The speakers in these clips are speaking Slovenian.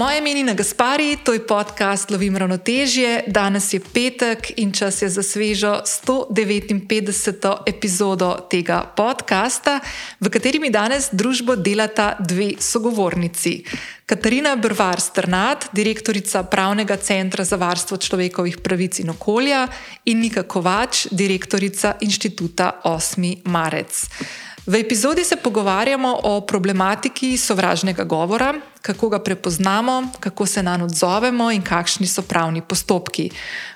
Moje ime je Nina Gaspari, to je podcast Lovim ravnotežje. Danes je petek in čas je za svežo 159. epizodo tega podcasta, v kateri mi danes družbo delata dve sogovornici. Katarina Brvar Strnat, direktorica Pravnega centra za varstvo človekovih pravic in okolja, in Nika Kovač, direktorica inštituta 8. marec. V epizodi se pogovarjamo o problematiki sovražnega govora, kako ga prepoznamo, kako se na njo odzovemo in kakšni so pravni postopki.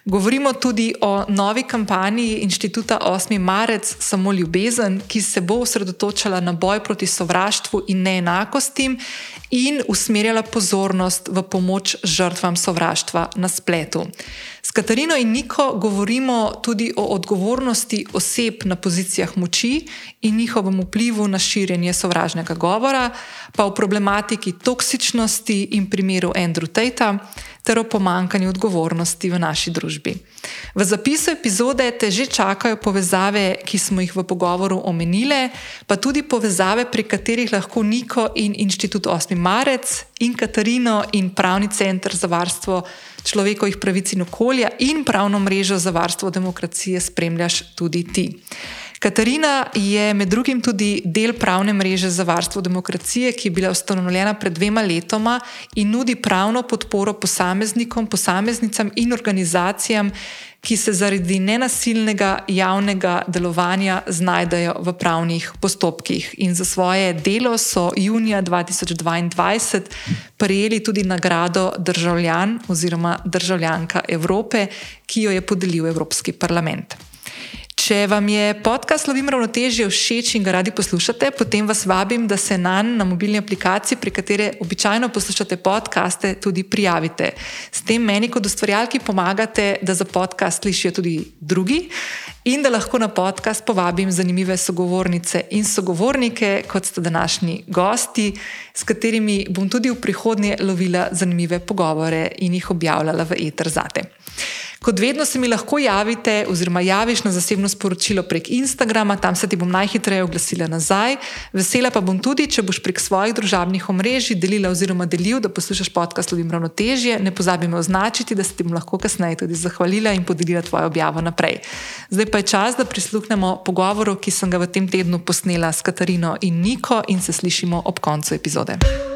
Govorimo tudi o novi kampanji inštituta 8. marec Samo ljubezen, ki se bo osredotočala na boj proti sovraštvu in neenakostim in usmerjala pozornost v pomoč žrtvam sovraštva na spletu. S Katarino in Niko govorimo tudi o odgovornosti oseb na pozicijah moči in njihovem vplivu na širjenje sovražnega govora, pa o problematiki toksičnosti in primeru Andrew Tate ter o pomankanju odgovornosti v naši družbi. V zapisu epizode te že čakajo povezave, ki smo jih v pogovoru omenili, pa tudi povezave, pri katerih lahko Niko in Inštitut 8. marec in Katarino in Pravni center za varstvo človekovih pravic in okolja in pravno mrežo za varstvo demokracije spremljaš tudi ti. Katarina je med drugim tudi del pravne mreže za varstvo demokracije, ki je bila ustanovljena pred dvema letoma in nudi pravno podporo posameznikom, posameznicam in organizacijam, ki se zaradi nenasilnega javnega delovanja znajdejo v pravnih postopkih. In za svoje delo so junija 2022 prejeli tudi nagrado državljan oziroma državljanka Evrope, ki jo je podelil Evropski parlament. Če vam je podcast Lovim ravnotežje všeč in ga radi poslušate, potem vas vabim, da se na, na mobilni aplikaciji, pri kateri običajno poslušate podcaste, tudi prijavite. S tem meni kot ustvarjalki pomagate, da za podcast slišijo tudi drugi in da lahko na podcast povabim zanimive sogovornice in sogovornike, kot ste današnji gosti, s katerimi bom tudi v prihodnje lovila zanimive pogovore in jih objavljala v eter zate. Kot vedno se mi lahko javite, oziroma javiš na zasebno sporočilo prek Instagrama, tam se ti bom najhitreje oglasila nazaj. Vesela pa bom tudi, če boš prek svojih družabnih omrežij delila oziroma delil, da poslušaš podcast Lovim ravnotežje. Ne pozabi me označiti, da se ti bom lahko kasneje tudi zahvalila in podelila tvojo objavo naprej. Zdaj pa je čas, da prisluhnemo pogovoru, ki sem ga v tem tednu posnela s Katarino in Niko in se slišimo ob koncu epizode.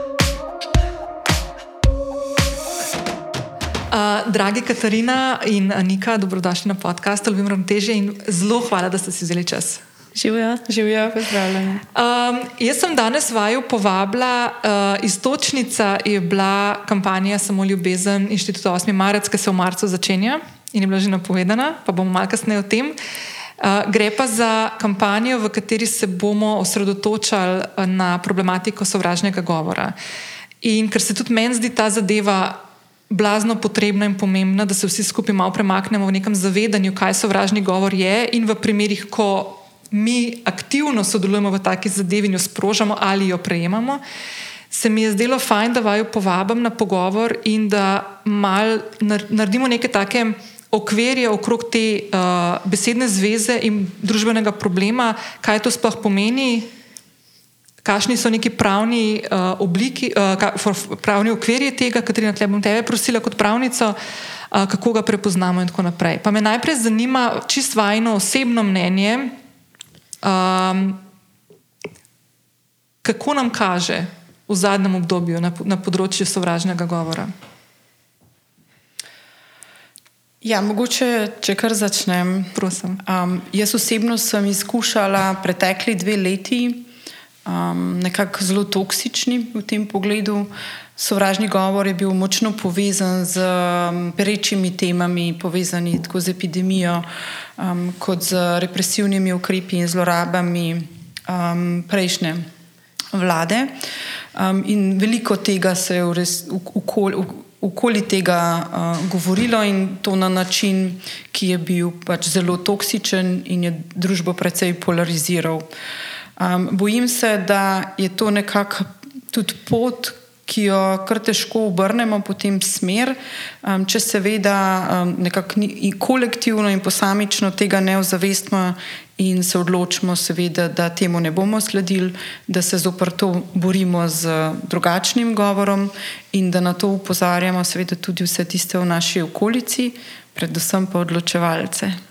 Uh, dragi Katarina in Anika, dobrodošli na podkastu Ljubim Ravnoteže in zelo hvala, da ste si vzeli čas. Živijo, živijo, pozdravljeni. Um, jaz sem danes vaju povabila, uh, istočnica je bila kampanja Samo ljubezen inštituta 8. marec, ki se v marcu začenja in je bila že napovedana, pa bomo malo kasneje o tem. Uh, gre pa za kampanjo, v kateri se bomo osredotočali na problematiko sovražnega govora. In ker se tudi meni zdi ta zadeva blazno potrebna in pomembna, da se vsi skupaj malo premaknemo v nekem zavedanju, kaj sovražni govor je, in v primerih, ko mi aktivno sodelujemo v taki zadevi in jo sprožamo ali jo prejemamo, se mi je zdelo fajn, da vaju povabim na pogovor in da mal naredimo neke take. Okvirje okrog te uh, besedne zveze in družbenega problema, kaj to sploh pomeni, kakšni so neki pravni uh, obliki, uh, pravni okvirji tega, Katrina, tle bom tebe prosila kot pravnico, uh, kako ga prepoznamo in tako naprej. Pa me najprej zanima čisto vajno osebno mnenje, um, kako nam kaže v zadnjem obdobju na, na področju sovražnega govora. Ja, mogoče, če kar začnem. Um, jaz osebno sem izkušala pretekli dve leti um, nekako zelo toksični v tem pogledu. Sovražni govor je bil močno povezan z um, perečimi temami, povezani tako z epidemijo, um, kot z represivnimi ukrepi in zlorabami um, prejšnje vlade. Um, in veliko tega se je res, v, okoli tega uh, govorilo, in to na način, ki je bil pač zelo toksičen in je družbo precej polariziral. Um, bojim se, da je to nekako tudi pot, ki jo kar težko obrnemo po tem smer, um, če seveda um, nekako kolektivno in posamično tega ne ozavestimo in se odločimo, seveda, da temu ne bomo sledili, da se zopr to borimo z drugačnim govorom in da na to upozarjamo, seveda, tudi vse tiste v naši okolici, predvsem pa odločevalce.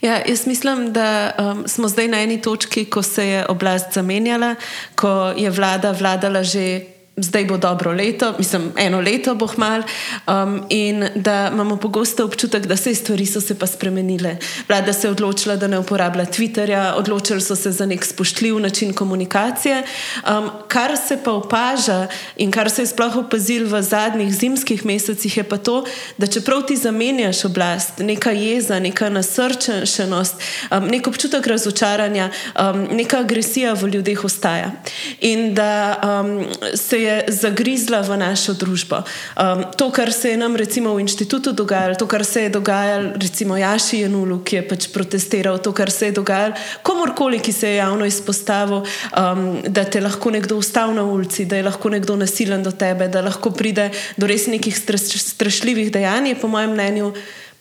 Ja, jaz mislim, da um, smo zdaj na eni točki, ko se je oblast zamenjala, ko je vlada vladala že zdaj bo dobro leto, mislim, eno leto bo hmal, um, in da imamo pogosto občutek, da se stvari so se pa spremenile. Vlada se je odločila, da ne uporablja Twitterja, odločili so se za nek spoštljiv način komunikacije. Um, kar se pa opaža in kar se je sploh opazil v zadnjih zimskih mesecih, je pa to, da čeprav ti zamenjaš oblast, neka jeza, neka nasrčenost, um, nek občutek razočaranja, um, neka agresija v ljudeh ostaja. In da um, se je je zagrizla v našo družbo. Um, to, kar se je nam recimo v inštitutu dogajalo, to, kar se je dogajalo recimo Jaši Janulu, ki je pač protestiral, to, kar se je dogajalo komorkoli, ki se je javno izpostavil, um, da te lahko nekdo ustavi na ulici, da je lahko nekdo nasilen do tebe, da lahko pride do res nekih strašljivih dejanj, je po mojem mnenju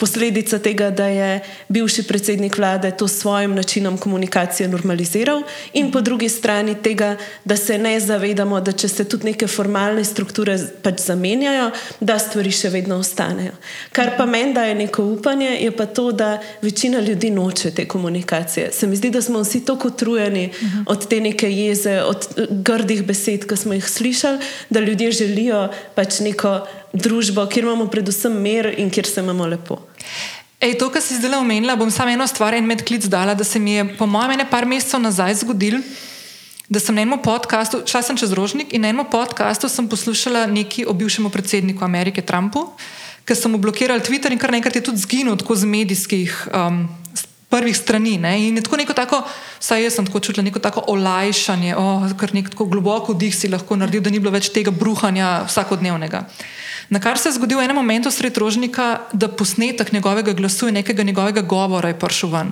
posledica tega, da je bivši predsednik vlade to s svojim načinom komunikacije normaliziral, in po drugi strani tega, da se ne zavedamo, da če se tudi neke formalne strukture pač zamenjajo, da stvari še vedno ostanejo. Kar pa meni daje neko upanje, je pa to, da večina ljudi noče te komunikacije. Se mi zdi, da smo vsi tako utrujeni uh -huh. od te neke jeze, od grdih besed, ki smo jih slišali, da ljudje želijo pač neko družbo, kjer imamo predvsem mir in kjer se imamo lepo. Ej, to, kar si zdaj omenila, bom samo eno stvar in medklic dala, da se mi je, po mojem, nekaj mesecev nazaj zgodil, da sem na enem podkastu, šla sem čez rožnik in na enem podkastu sem poslušala nekaj o bivšem predsedniku Amerike Trumpu, ker sem mu blokiral Twitter in kar nekaj je tudi zginil tako z medijskih. Um, Prvih strani. Ne? In je tako neko tako, vsaj jaz sem tako čutila, neko tako olajšanje, oh, kar nek tako globoko dih si lahko naredil, da ni bilo več tega bruhanja vsakodnevnega. Na kar se je zgodil v enem momentu sred rožnika, da posnetek njegovega glasu in nekega njegovega govora je prišel ven.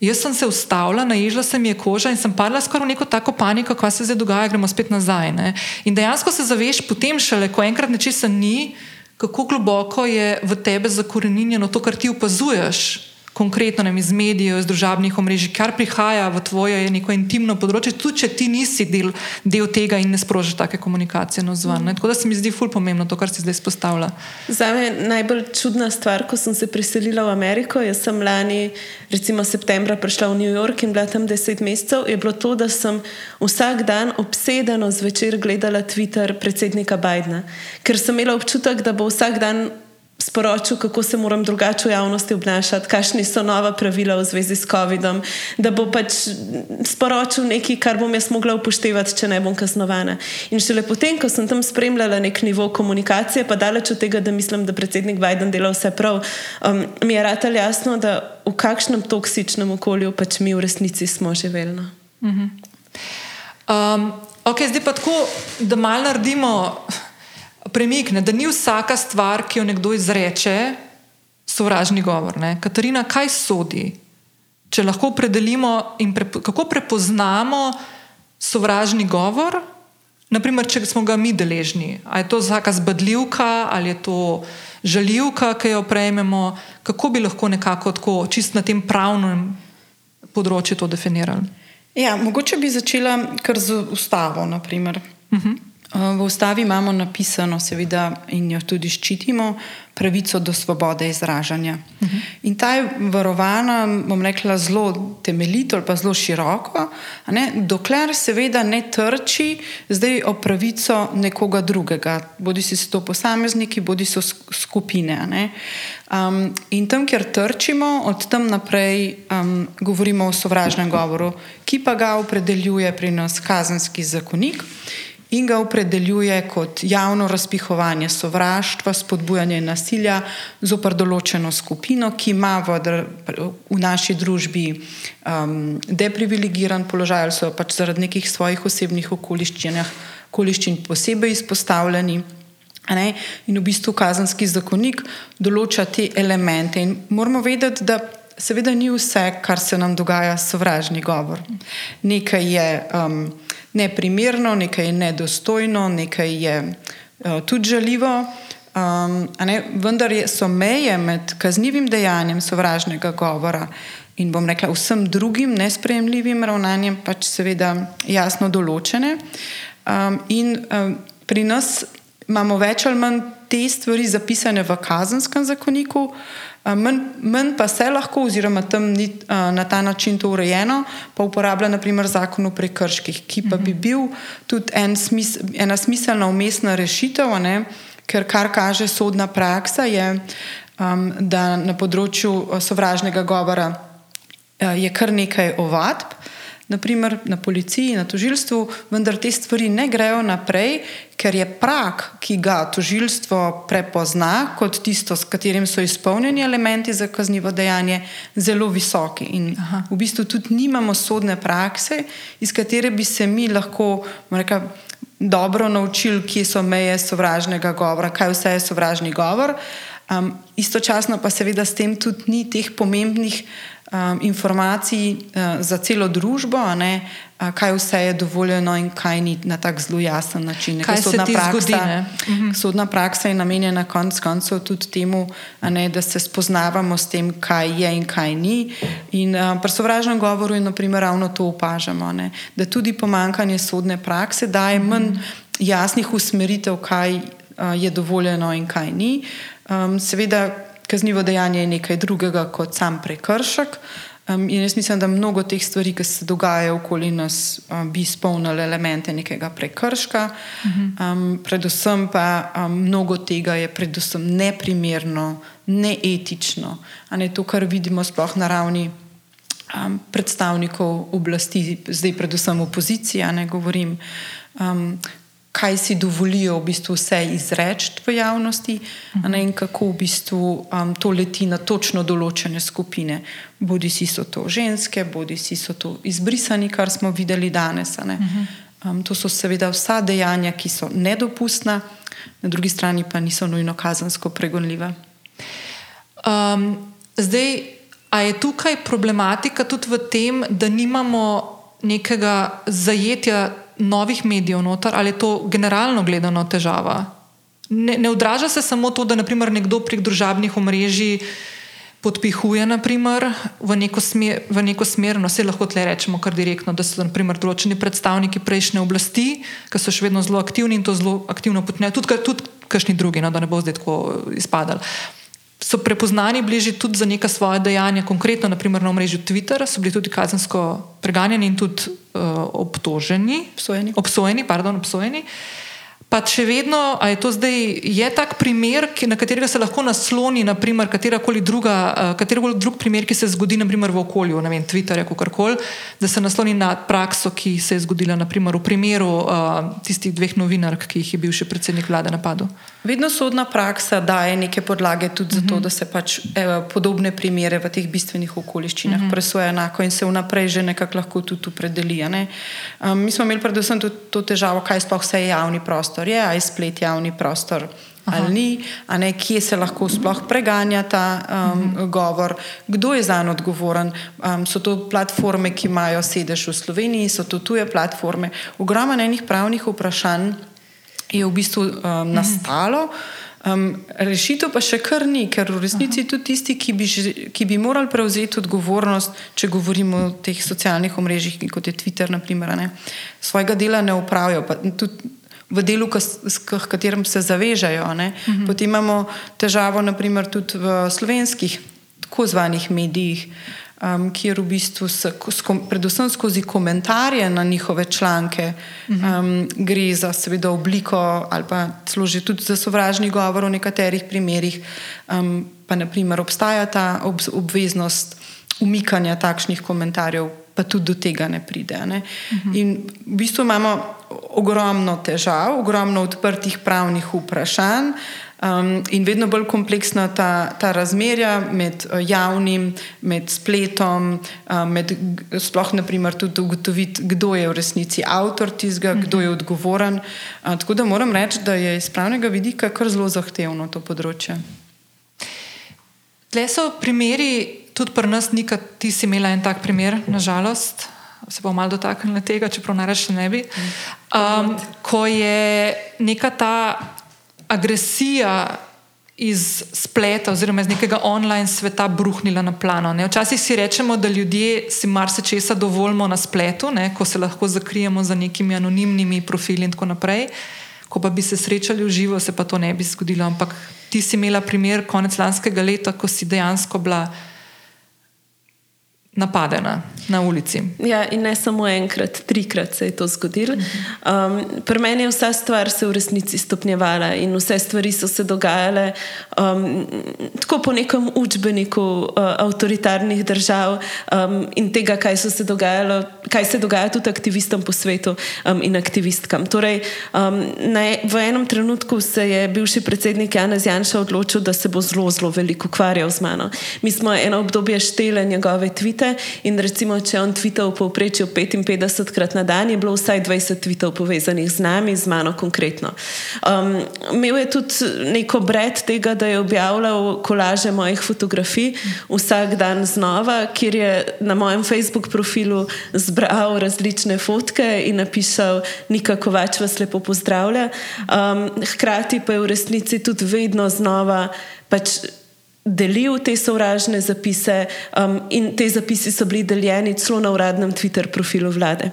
Jaz sem se ustavila, naježila se mi je koža in sem padla skoraj v neko tako paniko, kaj se zdaj dogaja, gremo spet nazaj. Ne? In dejansko se zaveš potem šele, ko enkrat nečesa ni, kako globoko je v tebe zakorenjeno to, kar ti opazuješ konkretno ne, iz medijev, iz družabnih omrežij, kar prihaja v tvoje neko intimno področje, tudi če ti nisi del, del tega in ne sprožiš take komunikacije na zvan. Mm. Tako da se mi zdi ful pomembno to, kar si zdaj izpostavlja. Za me je najbolj čudna stvar, ko sem se preselila v Ameriko. Jaz sem lani, recimo septembra, prišla v New York in bila tam deset mesecev. Je bilo to, da sem vsak dan obsedeno zvečer gledala Twitter predsednika Bidna, ker sem imela občutek, da bo vsak dan sporočil, kako se moram drugače v javnosti obnašati, kakšni so nova pravila v zvezi s COVID-om, da bo pač sporočil nekaj, kar bom jaz mogla upoštevati, če ne bom kaznovana. In šele potem, ko sem tam spremljala nek nivo komunikacije, pa daleč od tega, da mislim, da predsednik Biden dela vse prav, um, mi je rad ali jasno, da v kakšnem toksičnem okolju pač mi v resnici smo živeli. Uh -huh. um, ok, zdaj pa tako, da mal naredimo premikne, da ni vsaka stvar, ki jo nekdo izreče, sovražni govor. Ne? Katarina, kaj sodi? Če lahko opredelimo in pre, kako prepoznamo sovražni govor, naprimer, če smo ga mi deležni, ali je to vsaka zbadljivka, ali je to žaljivka, ki jo prejmemo, kako bi lahko nekako tako, čist na tem pravnem področju to definirali? Ja, mogoče bi začela kar z ustavo. Uh -huh. V ustavi imamo napisano, seveda, in jo tudi ščitimo, pravico do svobode izražanja. Uh mhm. -huh. In ta je varovana, bom rekla, zelo temeljito ali pa zelo široko, ne, dokler seveda ne trči zdaj o pravico nekoga drugega, bodi si to posamezniki, bodi so skupine. Um, in tam, kjer trčimo, od tam naprej um, govorimo o sovražnem govoru, ki pa ga opredeljuje pri nas kazenski zakonik in ga opredeljuje kot javno razpihovanje sovraštva, spodbujanje nasilja zopr določeno skupino, ki ima v, v naši družbi um, deprivilegiran položaj ali so pač zaradi nekih svojih osebnih okoliščin posebej izpostavljeni. Ne? In v bistvu kazenski zakonik določa te elemente. In moramo vedeti, da seveda ni vse, kar se nam dogaja, sovražni govor. Nekaj je um, neprimerno, nekaj je nedostojno, nekaj je uh, tudi žaljivo. Um, ne, vendar so meje med kaznivim dejanjem sovražnega govora in bom rekla vsem drugim nespremljivim ravnanjem, pač seveda jasno določene. Um, in um, pri nas imamo več ali manj te stvari zapisane v kazenskem zakoniku. Manj, manj pa se lahko, oziroma tam ni na ta način to urejeno, pa uporablja naprimer zakon o prekrških, ki pa bi bil tudi en smis, ena smiselna umestna rešitev, ne? ker kar kaže sodna praksa, je, um, da na področju sovražnega govora uh, je kar nekaj ovadb naprimer na policiji, na tožilstvu, vendar te stvari ne grejo naprej, ker je prak, ki ga tožilstvo prepozna kot tisto, s katerim so izpolnjeni elementi za kaznivo dejanje, zelo visoki. In Aha. v bistvu tudi nimamo sodne prakse, iz katere bi se mi lahko reka, dobro naučili, kje so meje sovražnega govora, kaj vse je sovražni govor. Um, istočasno pa seveda s tem tudi ni teh pomembnih um, informacij uh, za celo družbo, ne, uh, kaj vse je dovoljeno in kaj ni na tak zelo jasen način. Kaj sodna praksa, zgodi, mhm. sodna praksa je namenjena konec koncev tudi temu, ne, da se spoznavamo s tem, kaj je in kaj ni. In uh, pri sovražnem govoru je naprimer ravno to opažamo, ne, da tudi pomankanje sodne prakse daje manj mhm. jasnih usmeritev, kaj uh, je dovoljeno in kaj ni. Um, seveda, kaznivo dejanje je nekaj drugega kot sam prekršek. Um, in jaz mislim, da mnogo teh stvari, ki se dogajajo okoli nas, um, bi izpolnili elemente nekega prekrška. Um, predvsem pa um, mnogo tega je predvsem neprimerno, neetično. Ne to, kar vidimo sploh na ravni um, predstavnikov oblasti, zdaj predvsem opozicija, ne govorim. Um, kaj si dovolijo v bistvu vse izreči v javnosti, uh -huh. in kako v bistvu um, to leti na točno določene skupine. Bodi si so to ženske, bodi si so to izbrisani, kar smo videli danes. Um, to so seveda vsa dejanja, ki so nedopustna, na drugi strani pa niso nujno kazansko pregonljiva. Um, zdaj, a je tukaj problematika tudi v tem, da nimamo nekega zajetja novih medijev noter, ali je to generalno gledano težava? Ne, ne odraža se samo to, da naprimer, nekdo prek družabnih omrežij podpihuje naprimer, v, neko smer, v neko smer, no se lahko tle rečemo kar direktno, da so naprimer, določeni predstavniki prejšnje oblasti, ki so še vedno zelo aktivni in to zelo aktivno počnejo, tudi, tudi kakšni drugi, no, da ne bo zdaj tako izpadali so prepoznani bližje tudi za neka svoje dejanja, konkretno naprimer, na omrežju Twitter, so bili tudi kazensko preganjeni in tudi uh, obtoženi, obsojeni. obsojeni, pardon, obsojeni. Pa če vedno, a je to zdaj, je tak primer, na katerega se lahko nasloni, naprimer, katerakoli druga, katerokoli drug primer, ki se zgodi, naprimer, v okolju, ne vem, Twitterja, kakorkoli, da se nasloni na prakso, ki se je zgodila, naprimer, v primeru uh, tistih dveh novinark, ki jih je bil še predsednik vlade napadel. Vedno sodna praksa daje neke podlage tudi za to, uh mhm. -huh. da se pač evo, podobne primere v teh bistvenih okoliščinah uh mhm. -huh. presoja enako in se vnaprej že nekako lahko tudi opredeli. Ne? Um, mi smo imeli predvsem tudi to težavo, kaj sploh vse je javni prostor, je aj splet javni prostor. Aha. Ali ni, ne kje se lahko sploh preganja ta um, uh mhm. -huh. govor, kdo je za njo odgovoren. Um, so to platforme, ki imajo sedež v Sloveniji, so to tuje platforme. Ogromno enih pravnih vprašanj je v bistvu um, nastalo. Um, rešitev pa še kar ni, ker v resnici Aha. tudi tisti, ki bi, ki bi morali prevzeti odgovornost, če govorimo o teh socialnih omrežjih, kot je Twitter, naprimer, ne, svojega dela ne upravijo. Tudi v delu, s katerim se zavežajo. Mhm. Potem imamo težavo, naprimer, tudi v slovenskih, tako zvanih medijih um, kjer v bistvu se, skom, predvsem skozi komentarje na njihove članke um, gre za seveda obliko ali pa celo že tudi za sovražni govor v nekaterih primerih, um, pa naprimer obstaja ta ob, obveznost umikanja takšnih komentarjev, pa tudi do tega ne pride. Ne? In v bistvu imamo ogromno težav, ogromno odprtih pravnih vprašanj. Um, in vedno bolj kompleksna ta, ta razmerja med uh, javnim, med spletom, uh, med sploh naprimer tudi ugotoviti, kdo je v resnici avtor tizga, mm -hmm. kdo je odgovoren. Uh, tako da moram reči, da je iz pravnega vidika kar zelo zahtevno to področje. Tle so primeri Tudi pri nas, Nika, ti si imela en tak primer, nažalost. Se bomo malo dotaknili tega, čeprav najraje ne bi. Um, ko je neka ta agresija iz spleta, oziroma iz nekega online sveta, bruhnila na plano. Ne? Včasih si rečemo, da ljudje si marsikaj dovolimo na spletu, ne? ko se lahko zakrijemo za nekimi anonimnimi profili in tako naprej. Ko pa bi se srečali v živo, se pa to ne bi zgodilo. Ampak ti si imela primer konec lanskega leta, ko si dejansko bila napadena na ulici. Ja, in ne samo enkrat, trikrat se je to zgodilo. Um, pri meni je vsa stvar se v resnici stopnjevala in vse stvari so se dogajale um, tako po nekem učbeniku uh, avtoritarnih držav um, in tega, kaj se, dogajalo, kaj se dogaja tudi aktivistom po svetu um, in aktivistkam. Torej, um, na, v enem trenutku se je bivši predsednik Janez Janša odločil, da se bo zelo, zelo veliko ukvarjal z mano. Mi smo eno obdobje štele njegove tvite in recimo če on tvitev v povprečju 55 krat na dan, je bilo vsaj 20 tvitev povezanih z nami, z mano konkretno. Um, imel je tudi neko bred tega, da je objavljal kolaže mojih fotografij vsak dan znova, kjer je na mojem Facebook profilu zbral različne fotke in napisal, nikako več vas lepo pozdravlja. Um, hkrati pa je v resnici tudi vedno znova pač delil te sovražne zapise, um, in te zapisi so bili deljeni celo na uradnem Twitter profilu vlade.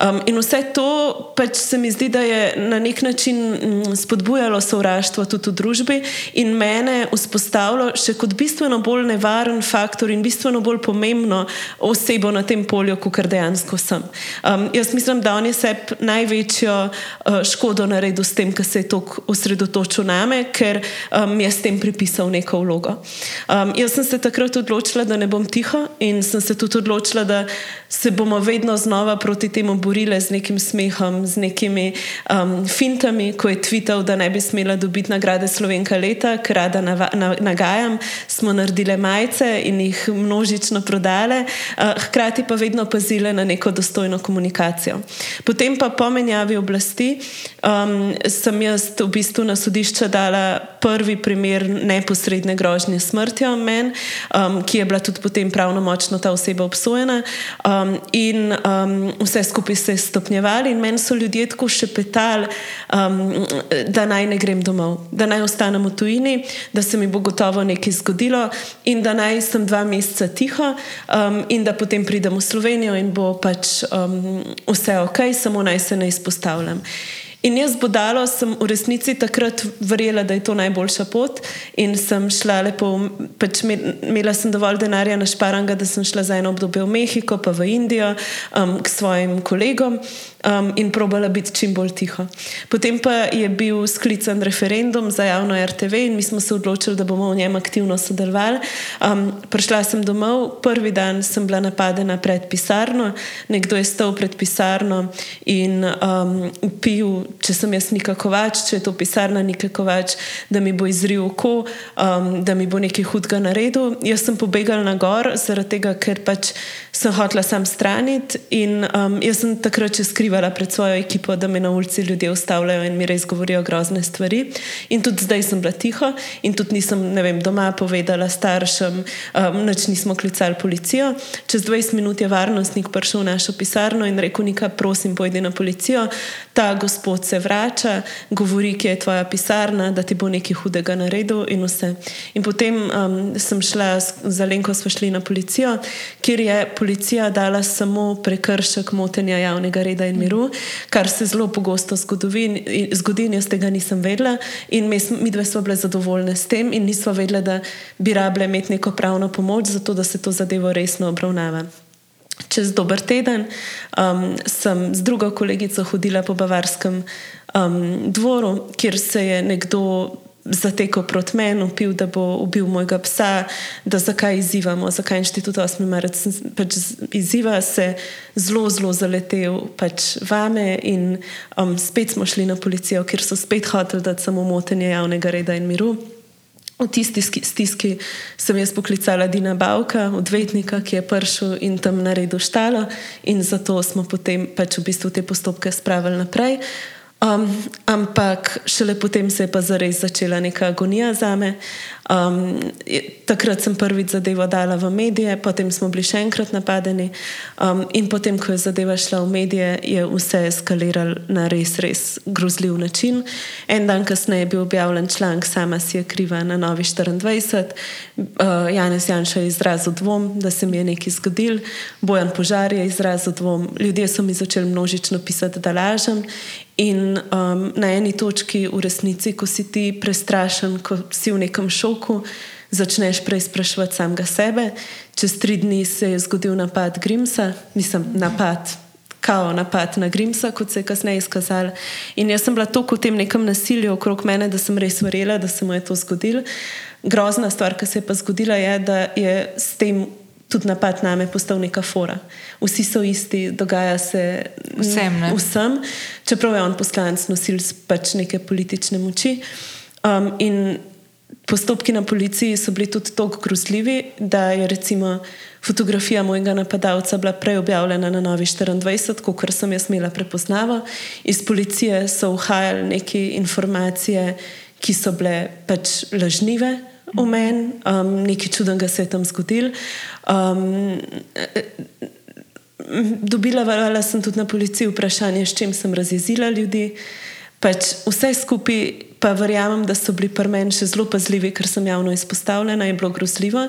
Um, in vse to pač se mi zdi, da je na nek način mm, spodbujalo sovraštvo tudi v družbi in mene vzpostavilo še kot bistveno bolj nevaren faktor in bistveno bolj pomembno osebo na tem polju, kot kar dejansko sem. Um, jaz mislim, da on je sebi največjo uh, škodo naredil s tem, ker se je tako osredotočil name, ker um, je s tem pripisal neko vlogo. Um, jaz sem se takrat odločila, da ne bom tiho, in sem se tudi odločila, da se bomo vedno znova proti temu borili z nekim smehom, z nekimi um, fintami, ko je tvital, da ne bi smela dobiti nagrade Slovenka leta, ker rada nagajam. Smo naredile majice in jih množično prodale, uh, hkrati pa vedno pazile na neko dostojno komunikacijo. Potem pa po menjavi oblasti um, sem jaz v bistvu na sodišče dala prvi primer neposredne grožnje grožnje smrtjo meni, um, ki je bila tudi potem pravno močno ta oseba obsojena. Um, in um, vse skupaj se je stopnjevalo, in meni so ljudje tako šepetali, um, da naj ne grem domov, da naj ostanem v tujini, da se mi bo gotovo nekaj zgodilo in da naj sem dva meseca tiho um, in da potem pridem v Slovenijo in bo pač um, vse ok, samo naj se ne izpostavljam. In jaz bodalo sem v resnici takrat verjela, da je to najboljša pot, in sem šla lepo, pač imela sem dovolj denarja na šparanga, da sem šla za eno obdobje v Mehiko, pa v Indijo um, k svojim kolegom um, in probala biti čim bolj tiho. Potem pa je bil sklican referendum za javno RTV in mi smo se odločili, da bomo v njem aktivno sodelovali. Um, prišla sem domov, prvi dan sem bila napadena pred pisarno, nekdo je stal pred pisarno in um, pil, če sem jaz nikako več, če je to pisarna nikako več, da mi bo izril oko, um, da mi bo nekaj hudega naredil. Jaz sem pobegala na gor, zaradi tega, ker pač sem hotela sam straniti in um, jaz sem takrat še skrivala skrivala pred svojo ekipo, da me na ulici ljudje ustavljajo in mi res govorijo grozne stvari. In tudi zdaj sem bila tiho in tudi nisem vem, doma povedala staršem, um, noč nismo klicali policijo. Čez 20 minut je varnostnik prišel v našo pisarno in rekel: Nika, prosim, pojdi na policijo. Ta gospod se vrača, govori, kje je tvoja pisarna, da ti bo nekaj hudega naredil in vse. In potem um, sem šla za Lenko, smo šli na policijo, kjer je policija dala samo prekršek motenja javnega reda in miru, kar se zelo pogosto zgodi, in jaz tega nisem vedela. In mi dve smo bile zadovoljne s tem, in nismo vedele, da bi rabile imeti neko pravno pomoč, zato da se to zadevo resno obravnava. Čez dober teden um, sem z drugo kolegico hodila po Bavarskem um, dvoru, kjer se je nekdo zatekel proti meni, upil, da bo ubil mojega psa, da zakaj izzivamo, zakaj inštitut 8. marec pač izziva, se zelo, zelo zaletel pač vame in um, spet smo šli na policijo, ker so spet hoteli dati samo motenje javnega reda in miru. V tisti stiski sem jaz poklicala Dina Bavka, odvetnika, ki je prišel in tam naredil štalo, in zato smo potem pač v bistvu te postopke spravili naprej. Um, ampak šele potem se je pa zares začela neka agonija za me. Um, takrat sem prvič zadevo dala v medije, potem smo bili še enkrat napadeni. Um, in potem, ko je zadeva šla v medije, je vse eskaliralo na res, res grozljiv način. En dan kasneje je bil objavljen članek, sama si je kriva na Novi 24. Uh, Janez Janša je izrazil dvom, da se mi je nekaj zgodil, Bojan Požar je izrazil dvom, ljudje so mi začeli množično pisati, da lažem. In um, na eni točki v resnici, ko si ti prestrašen, ko si v nekem šoku, začneš preizpraševati samega sebe. Čez tri dni se je zgodil napad Grimsa, mislim, napad. Kao napad na Grimsa, kot se je kasneje izkazalo. In jaz sem bila tako v tem nekem nasilju okrog mene, da sem res verjela, da se mu je to zgodilo. Grozna stvar, ki se je pa zgodila, je, da je s tem tudi napad na me postal neka fora. Vsi so isti, dogaja se vsem. vsem čeprav je on poslanec, nosil pač neke politične moči. Um, in postopki na policiji so bili tudi tako grozljivi, da je recimo fotografija mojega napadalca bila prej objavljena na Novi 24, kot sem jaz imela prepoznava. Iz policije so uhajale neke informacije, ki so bile pač lažnive o meni, um, nekaj čudnega se je tam zgodilo. Um, dobila vala sem tudi na policiji vprašanje, s čim sem razjezila ljudi. Pač vse skupaj, pa verjamem, da so bili pri meni še zelo pazljivi, ker sem javno izpostavljena in bilo grozljivo.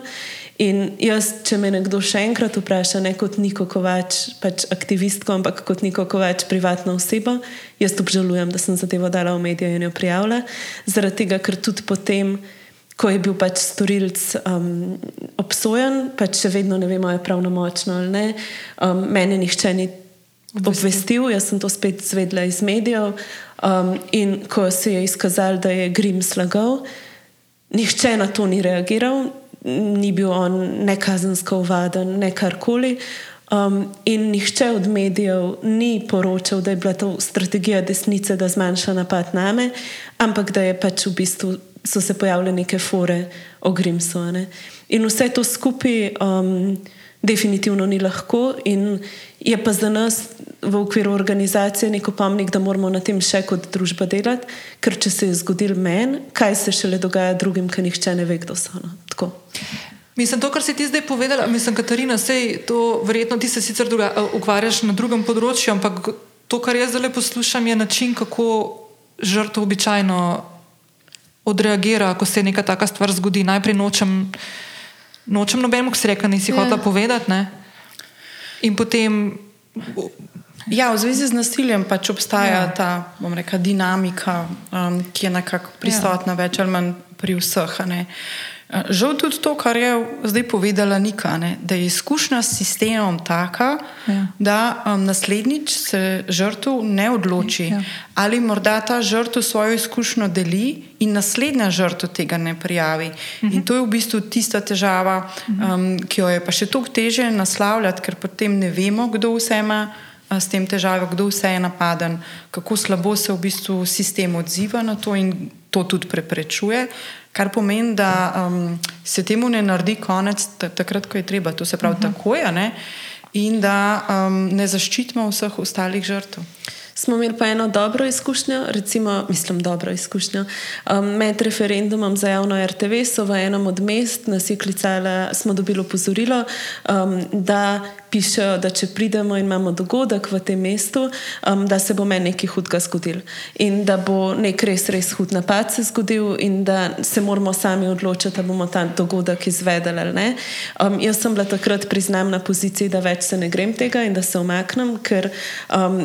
In jaz, če me nekdo še enkrat vpraša, ne kot Niko Kovač, pač aktivistko, ampak kot Niko Kovač, privatna oseba, jaz obžalujem, da sem zadevo dala v medije in jo prijavila. Zaradi tega, ker tudi potem ko je bil pač storilc um, obsojen, pač še vedno ne vemo, ali je pravno močno ali ne. Um, mene nihče ni obvestil, jaz sem to spet zvedla iz medijev. Um, in ko se je izkazalo, da je Grim slagal, nihče na to ni reagiral, ni bil on ne kazensko uvaden, ne karkoli. Um, in nihče od medijev ni poročal, da je bila to strategija desnice, da zmanjša napad na me, ampak da je pač v bistvu so se pojavile neke fore o Grimsu. In vse to skupaj um, definitivno ni lahko, in je pa za nas v okviru organizacije neko pomnik, da moramo na tem še kot družba delati, ker če se je zgodil meni, kaj se šele dogaja drugim, ki nihče ne ve, kdo so. No? Mislim, to, kar si ti zdaj povedala, mislim, Katarina, sej, to verjetno ti se sicer druga, uh, ukvarjaš na drugem področju, ampak to, kar jaz zdaj poslušam, je način, kako žrtev običajno odreagira, ko se neka taka stvar zgodi. Najprej nočem, nočem nobenemu, ki si rekel, nisi hotel ja. povedati. Ne? In potem. Ja, v zvezi z nasiljem pač obstaja ja. ta reka, dinamika, um, ki je nekako prisotna ja. več ali manj pri vseh. Žal tudi to, kar je zdaj povedala Nika, ne, da je izkušnja s sistemom taka, ja. da um, naslednjič se žrtev ne odloči, ja. ali morda ta žrtev svojo izkušnjo deli in naslednja žrtev tega ne prijavi. Mhm. In to je v bistvu tista težava, um, ki jo je pa še toliko teže naslavljati, ker potem ne vemo, kdo vse ima. S tem težavo, kdo vse je napaden, kako slabo se v bistvu sistem odziva na to in to tudi preprečuje. Kar pomeni, da um, se temu ne naredi konec takrat, ko je treba, to se pravi uh mhm. -huh. takoj, ne? in da um, ne zaščitimo vseh ostalih žrtev. Smo imeli pa eno dobro izkušnjo, recimo, mislim, dobro izkušnjo. Um, med referendumom za javno RTV so v enem od mest nas je klicala, smo dobili opozorilo, um, da pišejo, da če pridemo in imamo dogodek v tem mestu, um, da se bo meni nekaj hudega zgodil in da bo nek res, res hud napad se zgodil in da se moramo sami odločiti, da bomo ta dogodek izvedeli ali ne. Um, jaz sem bila takrat priznam na poziciji, da več se ne grem tega in da se omaknem, ker um,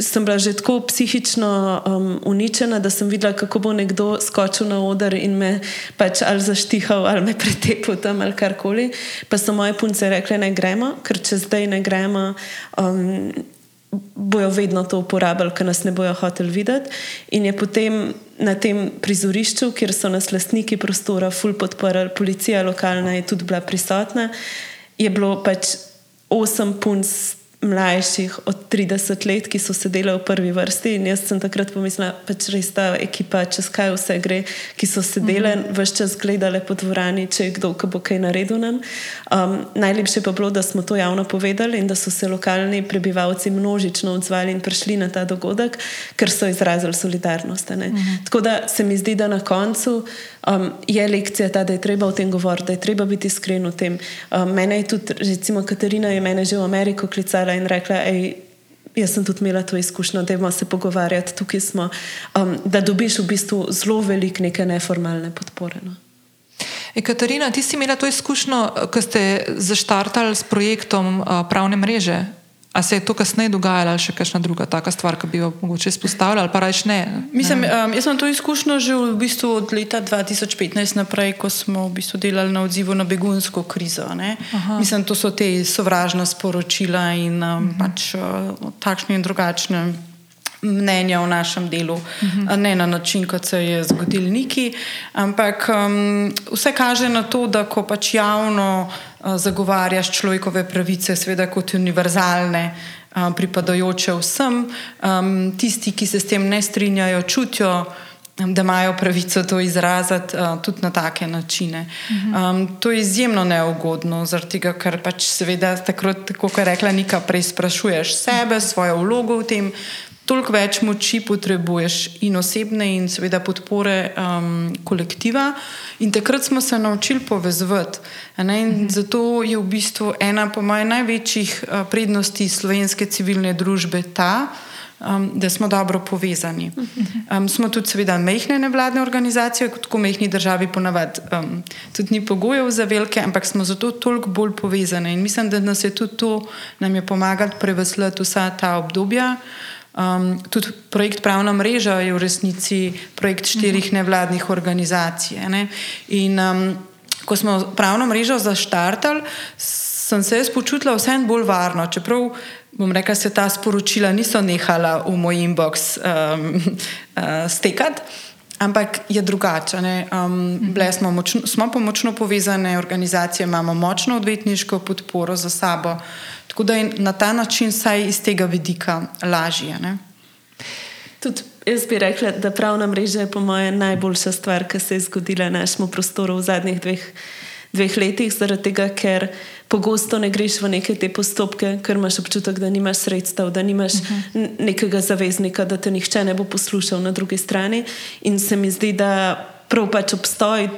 sem bila že tako psihično um, uničena, da sem videla, kako bo nekdo skočil na oder in me pač ali zaštihal ali me pretepil tam ali karkoli. Pa so moje punce rekle, ne gremo ker če zdaj ne gremo, um, bojo vedno to uporabljali, ker nas ne bojo hoteli videti. In je potem na tem prizorišču, kjer so nas lastniki prostora, ful podporili, policija lokalna je tudi bila prisotna, je bilo pač osem punc mlajših od 30 let, ki so sedeli v prvi vrsti. In jaz sem takrat pomislila, da pač res ta ekipa, čez kaj vse gre, ki so sedeli in mm -hmm. vse čas gledali po dvorani, če je kdo, ki bo kaj naredil nam. Um, najlepše pa bilo, da smo to javno povedali in da so se lokalni prebivalci množično odzvali in prišli na ta dogodek, ker so izrazili solidarnost. Mm -hmm. Tako da se mi zdi, da na koncu um, je lekcija ta, da je treba o tem govoriti, da je treba biti iskren v tem. Um, mene je tudi, recimo, Katarina je mene že v Ameriko klicala in rekla, ej, jaz sem tudi imela to izkušnjo, da imamo se pogovarjati, tukaj smo, um, da dobiš v bistvu zelo velik neke neformalne podpore. No. E, Katarina, ti si imela to izkušnjo, ko ste zaštartali s projektom uh, pravne mreže A se je to kasneje dogajalo, ali še kakšna druga taka stvar, ki bi jo mogoče izpostavljali, ali pa reč ne? Mislim, um, jaz sem to izkušnjo že v bistvu od leta 2015 naprej, ko smo v bistvu delali na odzivu na begunsko krizo. Mislim, to so te sovražna sporočila in um, uh -huh. pač uh, takšne in drugačne. Mnenja o našem delu, uh -huh. ne na način, kot se je zgodil neki, ampak um, vse kaže na to, da ko pač javno uh, zagovarjaš človekove pravice, seveda kot univerzalne, eh, pripadajoče vsem. Tisti, ki se s tem ne strinjajo, čutijo, da imajo pravico to izraziti eh, tudi na take načine. Um, to je izjemno neugodno, tega, ker pač seveda, tako kot je rekla Nika, prej sprašuješ sebe, svojo vlogo v tem, toliko več moči potrebuješ in osebne, in seveda podpore um, kolektiva. In takrat smo se naučili povezovati. Mhm. Zato je v bistvu ena po mojih največjih uh, prednosti slovenske civilne družbe ta, um, da smo dobro povezani. Mhm. Um, smo tudi, seveda, mehne nevladne organizacije, kot v mehni državi, ponavadi um, tudi ni pogojev za velike, ampak smo zato toliko bolj povezani. In mislim, da nas je tudi to, nam je pomagati preveslati vsa ta obdobja. Um, tudi projekt Pravna mreža je v resnici projekt štirih mhm. nevladnih organizacij. Ne? In um, ko smo pravno mrežo zaštartali, sem se jaz počutila vseeno bolj varno, čeprav bom rekla, se ta sporočila niso nehala v moj inbox um, uh, stekati. Ampak je drugače. Um, smo, močno, smo pa močno povezane organizacije, imamo močno odvetniško podporo za sabo. Tako da je na ta način, vsaj iz tega vidika, lažje. Tudi jaz bi rekla, da pravna mreža je po mojem najboljša stvar, ki se je zgodila v našem prostoru v zadnjih dveh, dveh letih, zaradi tega, ker pogosto ne greš v neke te postopke, ker imaš občutek, da nimaš sredstev, da nimaš uh mhm. -huh. nekega zaveznika, da te nihče ne bo poslušal na drugi strani. In se mi zdi, da prav pač obstoj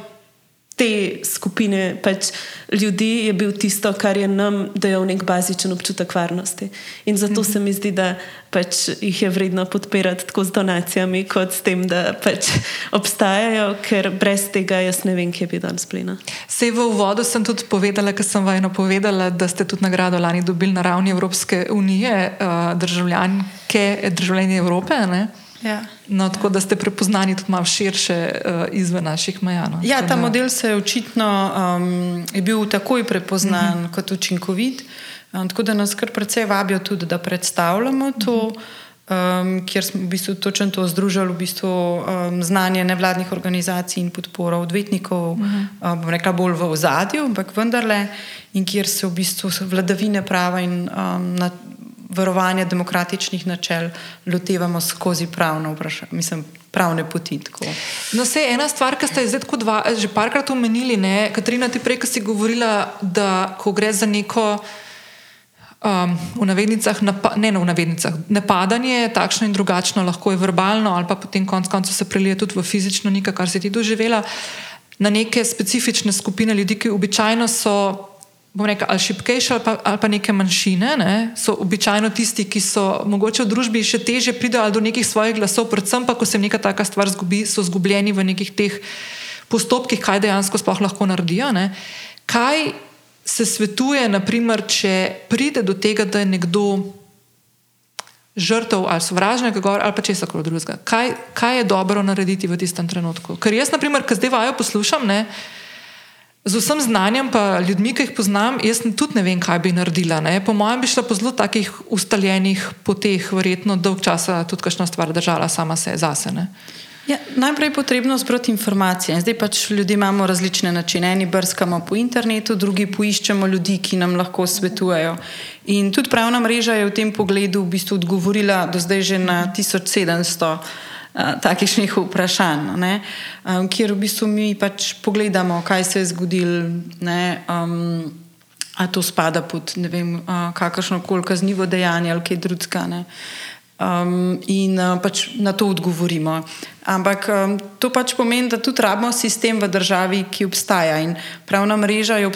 te skupine pač ljudi je bil tisto, kar je nam dajal nek bazičen občutek varnosti. In zato mm -hmm. se mi zdi, da pač jih je vredno podpirati tako z donacijami, kot s tem, da pač obstajajo, ker brez tega jaz ne vem, kje bi danes plina. Sej v uvodu sem tudi povedala, ker sem vajno povedala, da ste tudi nagrado lani dobili na ravni Evropske unije, uh, državljanke, državljani Evrope. Ne? Ja. No, tako da ste prepoznani tudi malo širše uh, izven naših meja. No. Ja, ta model se je očitno um, je bil takoj prepoznan uh mhm. -huh. kot učinkovit. Um, tako da nas kar precej vabijo tudi, da predstavljamo to, uh -huh. um, kjer smo v bistvu točno to združili, v bistvu, um, znanje nevladnih organizacij in podporo odvetnikov, uh -huh. um, rekla bolj v ozadju, ampak vendarle, in kjer se v bistvu vladavine prava in um, na, varovanja demokratičnih načel lotevamo skozi pravno vprašanje, mislim, pravne poti. Tako. No, se ena stvar, ki ste jo zdaj dva, že parkrat omenili, ne, Katrina, ti prej, ki si govorila, da ko gre za neko. Um, v navednicah, ne v navednicah, napadanje, takšno in drugačno, lahko je verbalno, ali pa potem konec koncev se prelije tudi v fizično nekaj, kar si ti doživela, na neke specifične skupine ljudi, ki običajno so bom rekel, ali šipkejše, ali, ali pa neke manjšine, ne, so običajno tisti, ki so mogoče v družbi še teže pridejo do nekih svojih glasov, predvsem pa, ko se neka taka stvar zgubi, so zgubljeni v nekih teh postopkih, kaj dejansko sploh lahko naredijo. Ne. Kaj se svetuje, naprimer, če pride do tega, da je nekdo žrtev ali sovražnega govora ali pa česa koli drugega. Kaj, kaj je dobro narediti v tistem trenutku? Ker jaz, naprimer, ki zdaj vajo poslušam, ne, Z vsem znanjem, pa ljudmi, ki jih poznam, jaz tudi ne vem, kaj bi naredila. Ne? Po mojem, bi šla po zelo takih ustaljenih poteh, verjetno dolg časa tudi kakšna stvar držala sama se zase. Ne? Ja, najprej je potrebno zbrati informacije. Zdaj pač ljudje imamo različne načine. Eni brskamo po internetu, drugi poiščemo ljudi, ki nam lahko svetujejo. In tudi pravna mreža je v tem pogledu v bistvu odgovorila do zdaj že na 1700 uh, takšnih vprašanj, um, kjer v bistvu mi pač pogledamo, kaj se je zgodilo. Um, A to spada pod vem, uh, kakršno koli kaznivo dejanje ali kaj drugega. Um, in uh, pač na to odgovorimo. Ampak um, to pač pomeni, da tudi rabimo sistem v državi, ki obstaja. In pravna mreža je,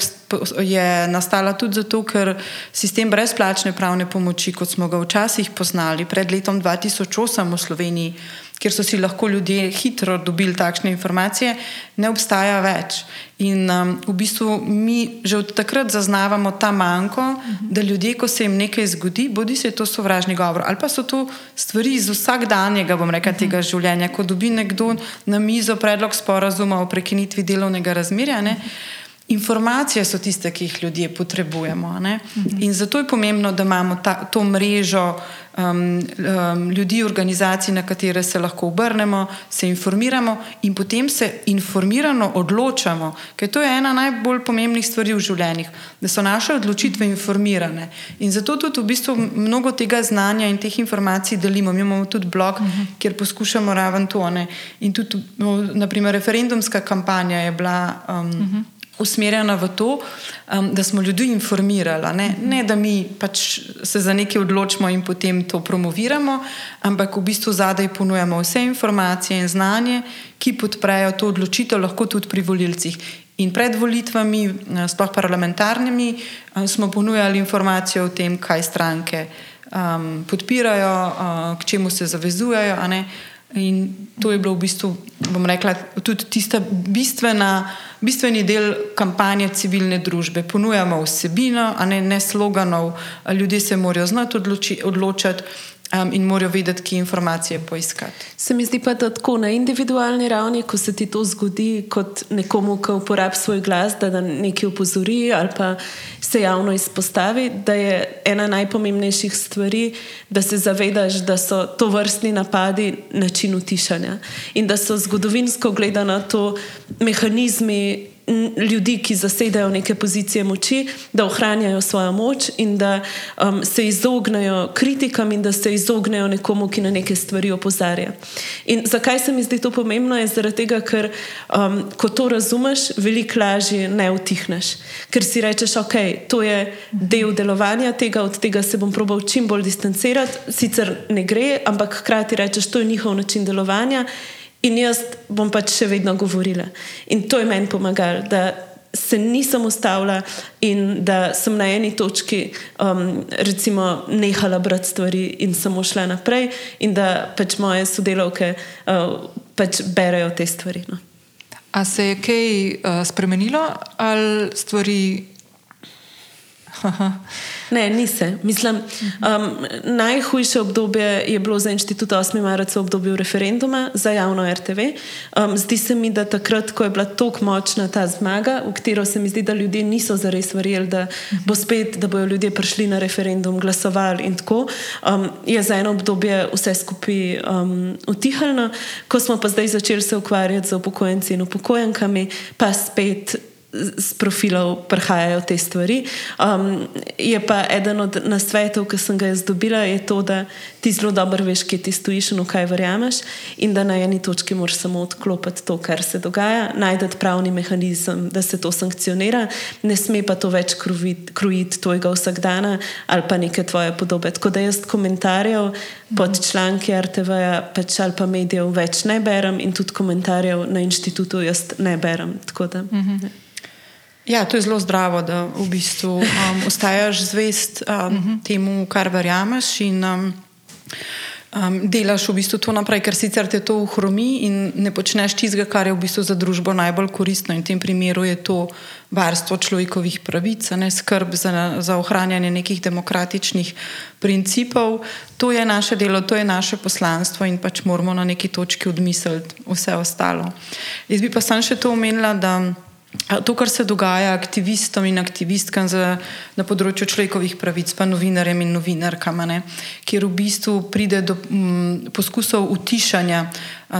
je nastala tudi zato, ker sistem brezplačne pravne pomoči, kot smo ga včasih poznali pred letom 2008 v Sloveniji, kjer so si lahko ljudje hitro dobili takšne informacije, ne obstaja več. In um, v bistvu mi že od takrat zaznavamo ta manjko, uh -huh. da ljudje, ko se jim nekaj zgodi, bodi se to sovražni govor ali pa so to stvari iz vsakdanjega, bom rekel, uh -huh. tega življenja, ko dobi nekdo na mizo predlog sporazuma o prekinitvi delovnega razmerja. Ne, -huh. Informacije so tiste, ki jih ljudje potrebujemo. Uh -huh. In zato je pomembno, da imamo ta, to mrežo um, um, ljudi, organizacij, na katere se lahko obrnemo, se informiramo in potem se informirano odločamo, ker to je ena najbolj pomembnih stvari v življenjih, da so naše odločitve informirane. In zato tudi v bistvu mnogo tega znanja in teh informacij delimo. Mi imamo tudi blog, uh -huh. kjer poskušamo raven tone. In tudi, no, naprimer, referendumska kampanja je bila. Um, uh -huh usmerjena v to, um, da smo ljudi informirali. Ne? ne, da mi pač se za nekaj odločimo in potem to promoviramo, ampak v bistvu zadaj ponujamo vse informacije in znanje, ki podprejo to odločitev, lahko tudi pri volilcih. In pred volitvami, eh, sploh parlamentarnimi, eh, smo ponujali informacije o tem, kaj stranke um, podpirajo, uh, k čemu se zavezujejo. In to je bilo v bistvu, bom rekla, tudi tista bistvena bistveni del kampanje civilne družbe. Ponujamo vsebino, a ne, ne sloganov, ljudje se morajo znati odloči, odločati. Um, in morajo vedeti, kje informacije poiskati. Se mi zdi pa, da tako na individualni ravni, ko se ti to zgodi, kot nekomu, ki uporablja svoj glas, da, da nekaj upozori ali pa se javno izpostavi, da je ena najpomembnejših stvari, da se zavedaš, da so to vrstni napadi način utišanja in da so zgodovinsko gledano to mehanizmi ljudi, ki zasedajo neke pozicije moči, da ohranjajo svojo moč in da um, se izognejo kritikam in da se izognejo nekomu, ki na neke stvari opozarja. In zakaj se mi zdi to pomembno? Je zaradi tega, ker um, ko to razumeš, veliko lažje ne utihneš. Ker si rečeš, ok, to je del delovanja tega, od tega se bom probal čim bolj distancirati, sicer ne gre, ampak hkrati rečeš, to je njihov način delovanja. In jaz bom pač še vedno govorila. In to je meni pomagalo, da se nisem ustavila in da sem na eni točki, um, recimo, nehala brati stvari in samo šla naprej, in da pač moje sodelavke uh, pač berejo te stvari. No. A se je kaj uh, spremenilo ali stvari? Ne, nisem. Mislim, um, najhujše obdobje je bilo za inštitut 8. marca v obdobju referenduma za javno RTV. Um, zdi se mi, da takrat, ko je bila tako močna ta zmaga, v katero se mi zdi, da ljudje niso zares verjeli, da bo spet, da bodo ljudje prišli na referendum, glasovali in tako, um, je za eno obdobje vse skupaj um, utihalno. Ko smo pa zdaj začeli se ukvarjati z upokojenci in upokojenkami, pa spet z profilov prihajajo te stvari. Um, je pa eden od nasvetov, ki sem ga jaz dobila, je to, da ti zelo dobro veš, kje ti stojiš in v kaj verjameš, in da na eni točki moraš samo odklopiti to, kar se dogaja, najti pravni mehanizem, da se to sankcionira, ne sme pa to več krojiti tvojega vsakdana ali pa neke tvoje podobe. Tako da jaz komentarjev pod članki RTV-ja pač ali pa medijev več ne berem in tudi komentarjev na inštitutu jaz ne berem. Ja, to je zelo zdravo, da v bistvu um, ostaješ zvest um, uh mhm. -huh. temu, kar verjameš in um, um, delaš v bistvu to naprej, ker sicer te to uhromi in ne počneš tistega, kar je v bistvu za družbo najbolj koristno. In v tem primeru je to varstvo človekovih pravic, ne skrb za, za ohranjanje nekih demokratičnih principov. To je naše delo, to je naše poslanstvo in pač moramo na neki točki odmisliti vse ostalo. Jaz bi pa sam še to omenila, da. To, kar se dogaja aktivistom in aktivistkam za, na področju človekovih pravic, pa novinarjem in novinarkam, kjer v bistvu pride do m, poskusov utišanja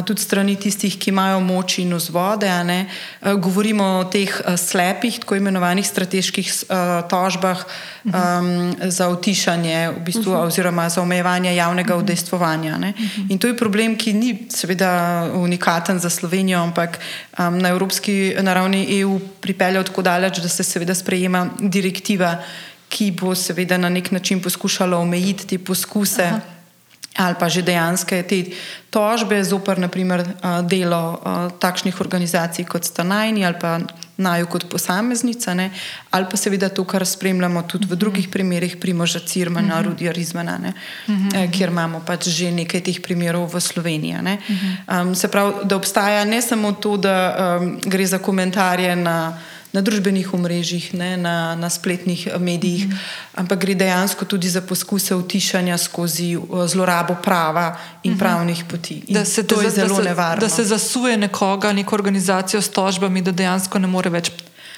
tudi strani tistih, ki imajo moč in vzvode. Govorimo o teh slepih, tako imenovanih strateških tožbah um, za utišanje v bistvu, uh -huh. oziroma za omejevanje javnega uh -huh. udejstvovanja. Uh -huh. In to je problem, ki ni seveda unikaten za Slovenijo, ampak um, na evropski na ravni EU pripeljal tako daleč, da se seveda sprejema direktiva ki bo seveda na nek način poskušala omejiti te poskuse Aha. Ali pa že dejansko te tožbe zoper naprimer, delo takšnih organizacij kot sta najni ali pa naju kot posameznica, ne? ali pa seveda to, kar spremljamo tudi v drugih primerih, primoža Cirmana, uh -huh. Rudija Rizmana, uh -huh. kjer imamo pač že nekaj teh primerov v Sloveniji. Uh -huh. um, se pravi, da obstaja ne samo to, da um, gre za komentarje na na družbenih omrežjih, ne, na, na spletnih eh, medijih, mm ampak gre dejansko tudi za poskuse utišanja skozi eh, zlorabo prava in mm -hmm. pravnih poti. In da se to je zelo nevarno. Da se zasuje nekoga, neko organizacijo s tožbami, da dejansko ne more več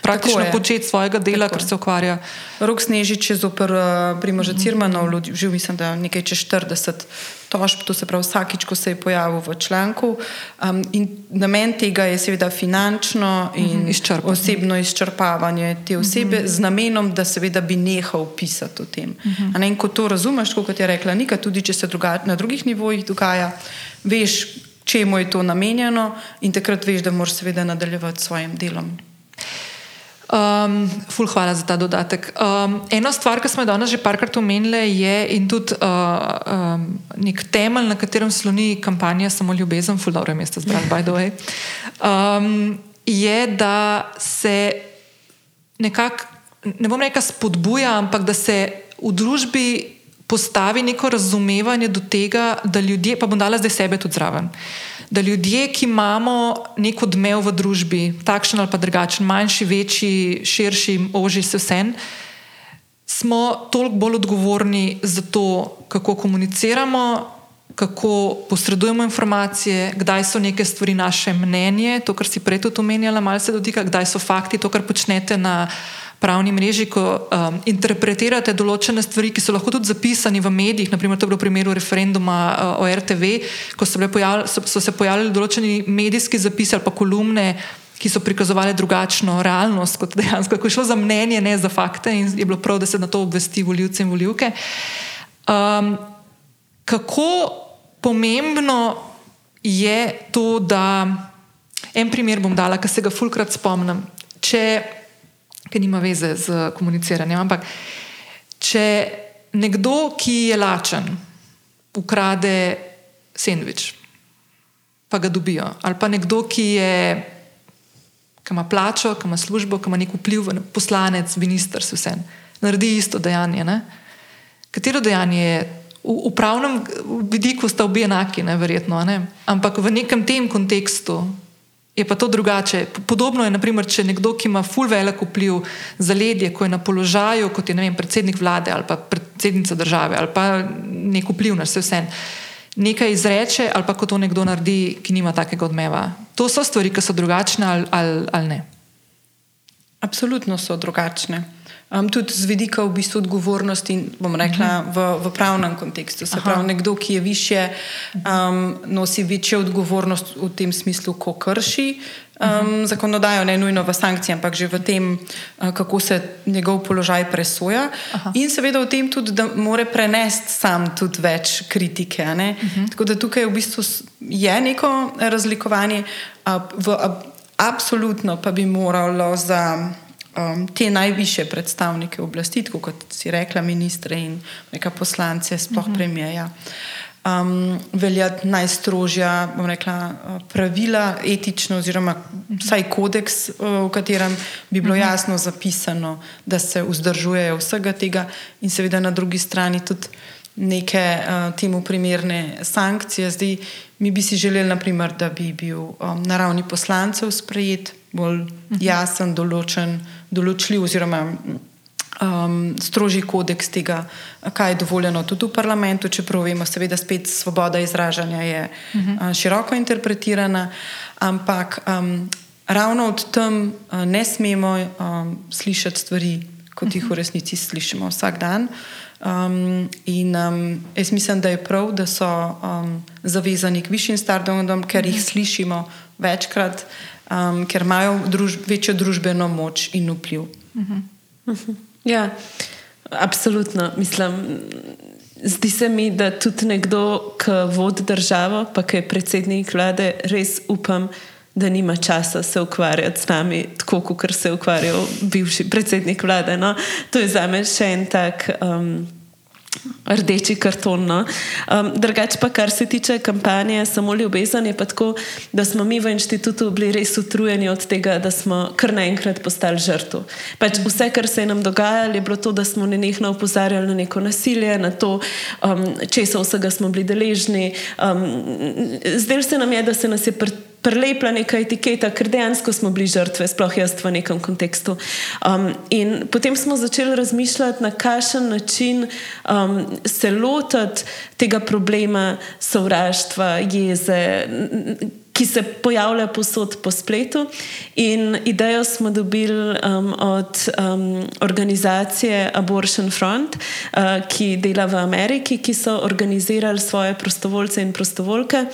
praktično početi svojega dela, ker se ukvarja. Rok Snežič je zoper uh, Primoža -hmm. Cirmanov, že mislim, da nekaj čez 40 tožb, to se pravi vsakič, ko se je pojavil v članku. Um, in namen tega je seveda finančno in mm. Izčrpano. osebno izčrpavanje te osebe mm -hmm. z namenom, da seveda bi nehal pisati o tem. Mm -hmm. In ko to razumeš, kot je rekla Nika, tudi če se druga, na drugih nivojih dogaja, veš, čemu je to namenjeno in takrat veš, da moraš seveda nadaljevati s svojim delom. Um, ful, hvala za ta dodatek. Um, ena stvar, ki smo jo danes že parkrat omenili, je in tudi uh, um, nek temelj, na katerem sloni kampanja Samo ljubezen, ful, dobro je mesto zbrati, by the way, um, je, da se nekako, ne bom rekel, spodbuja, ampak da se v družbi postavi neko razumevanje do tega, da ljudje, pa bom dala zdaj sebe tudi zraven. Uh, da ljudje, ki imamo nek odmev v družbi, takšen ali pa drugačen, manjši, večji, širši, oži, se vse, smo toliko bolj odgovorni za to, kako komuniciramo, kako posredujemo informacije, kdaj so neke stvari naše mnenje, to, kar si prej tudi omenjala, malo se dotika, kdaj so fakti, to, kar počnete na pravni mreži, ko um, interpretirate določene stvari, ki so lahko tudi zapisani v medijih, naprimer to je bilo v primeru referenduma uh, o RTV, ko so, pojavili, so, so se pojavljali določeni medijski zapisi ali pa kolumne, ki so prikazovali drugačno realnost kot dejansko, ko je šlo za mnenje, ne za fakte in je bilo prav, da se na to obvesti voljivce in voljivke. Um, kako pomembno je to, da en primer bom dala, ki se ga fulkrat spomnim. Če ki nima veze z komuniciranjem. Ampak, če nekdo, ki je lačen, ukrade sendvič, pa ga dobijo, ali pa nekdo, ki, je, ki ima plačo, ki ima službo, ki ima nek vpliv, poslanec, minister, vse, naredi isto dejanje. Ne? Katero dejanje je? V, v pravnem vidiku sta obi enaki, ne, verjetno, ne? ampak v nekem tem kontekstu, je pa to drugače. Podobno je, naprimer, če nekdo, ki ima full velik vpliv za ledje, ko je na položaju, kot je vem, predsednik vlade ali pa predsednica države ali pa nek vpliv na vse vse. Nekaj izreče, ali pa ko to nekdo naredi, ki nima takega odmeva. To so stvari, ki so drugačne ali, ali, ali ne. Absolutno so drugačne. Um, tudi z vidika v bistvu odgovornosti, bom rekla, mhm. v, v pravnem kontekstu. Se pravi, nekdo, ki je više, um, nosi večjo odgovornost v tem smislu, ko krši um, zakonodajo, ne nujno v sankcijah, ampak že v tem, uh, kako se njegov položaj presoja. Aha. In seveda v tem tudi, da more prenesti sam tudi več kritike. Uh -huh. Tako da tukaj v bistvu je neko razlikovanje, uh, v, uh, absolutno pa bi moralo za um, te najviše predstavnike oblasti, kot si rekla, ministre in neka poslance, sploh uh mhm. -huh. premijeja. Um, veljati najstrožja rekla, pravila, etično, oziroma vsaj kodeks, v katerem bi bilo mhm. jasno zapisano, da se vzdržujejo vsega tega, in seveda na drugi strani tudi neke uh, temu primerne sankcije. Zdaj, mi bi si želeli, naprimer, da bi bil um, na ravni poslancev sprejet bolj jasen, določen, določljiv, oziroma um, strožji kodeks tega, kaj je dovoljeno tudi v parlamentu. Čeprav vemo, seveda, spet svoboda izražanja je uh, široko interpretirana, ampak um, ravno od tam uh, ne smemo um, slišati stvari, kot jih v resnici slišimo vsak dan. Um, in um, jaz mislim, da je prav, da so um, zavezani k višjim standardom, ker jih slišimo večkrat, um, ker imajo druž večjo družbeno moč in vpliv. Uh -huh. Uh -huh. Ja, absolutno. Mislim, zdi se mi, da tudi nekdo, ki vodi državo, pa ki je predsednik vlade, res upam, da nima časa se ukvarjati z nami, tako kot se je ukvarjal bivši predsednik vlade. No? To je za me še en tak. Um, Rdeči karton. No. Um, Drugač pa, kar se tiče kampanje Samo ljubezen, je pa tako, da smo mi v inštitutu bili res utrujeni od tega, da smo kar naenkrat postali žrtvo. Pač vse, kar se je nam dogajalo, je bilo to, da smo nenehno opozarjali na neko nasilje, na to, um, česa vsega smo bili deležni. Um, Zdelo se nam je, da se nas je pr prelepla neka etiketa, ker dejansko smo bili žrtve, sploh jaz v nekem kontekstu. Um, in potem smo začeli razmišljati, na kakšen način um, se lotiti tega problema sovraštva, jeze ki se pojavlja posod po spletu. In idejo smo dobili um, od um, organizacije Abortion Front, uh, ki dela v Ameriki, ki so organizirali svoje prostovoljce in prostovoljke,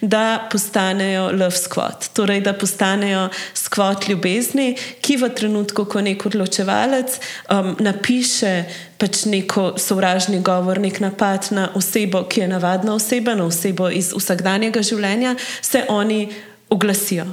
da postanejo Love Squad, torej da postanejo skvot ljubezni, ki v trenutku, ko nek odločevalec um, napiše pač neko sovražni govor, nek napad na osebo, ki je navadna oseba, na osebo iz vsakdanjega življenja, se oni oglasijo.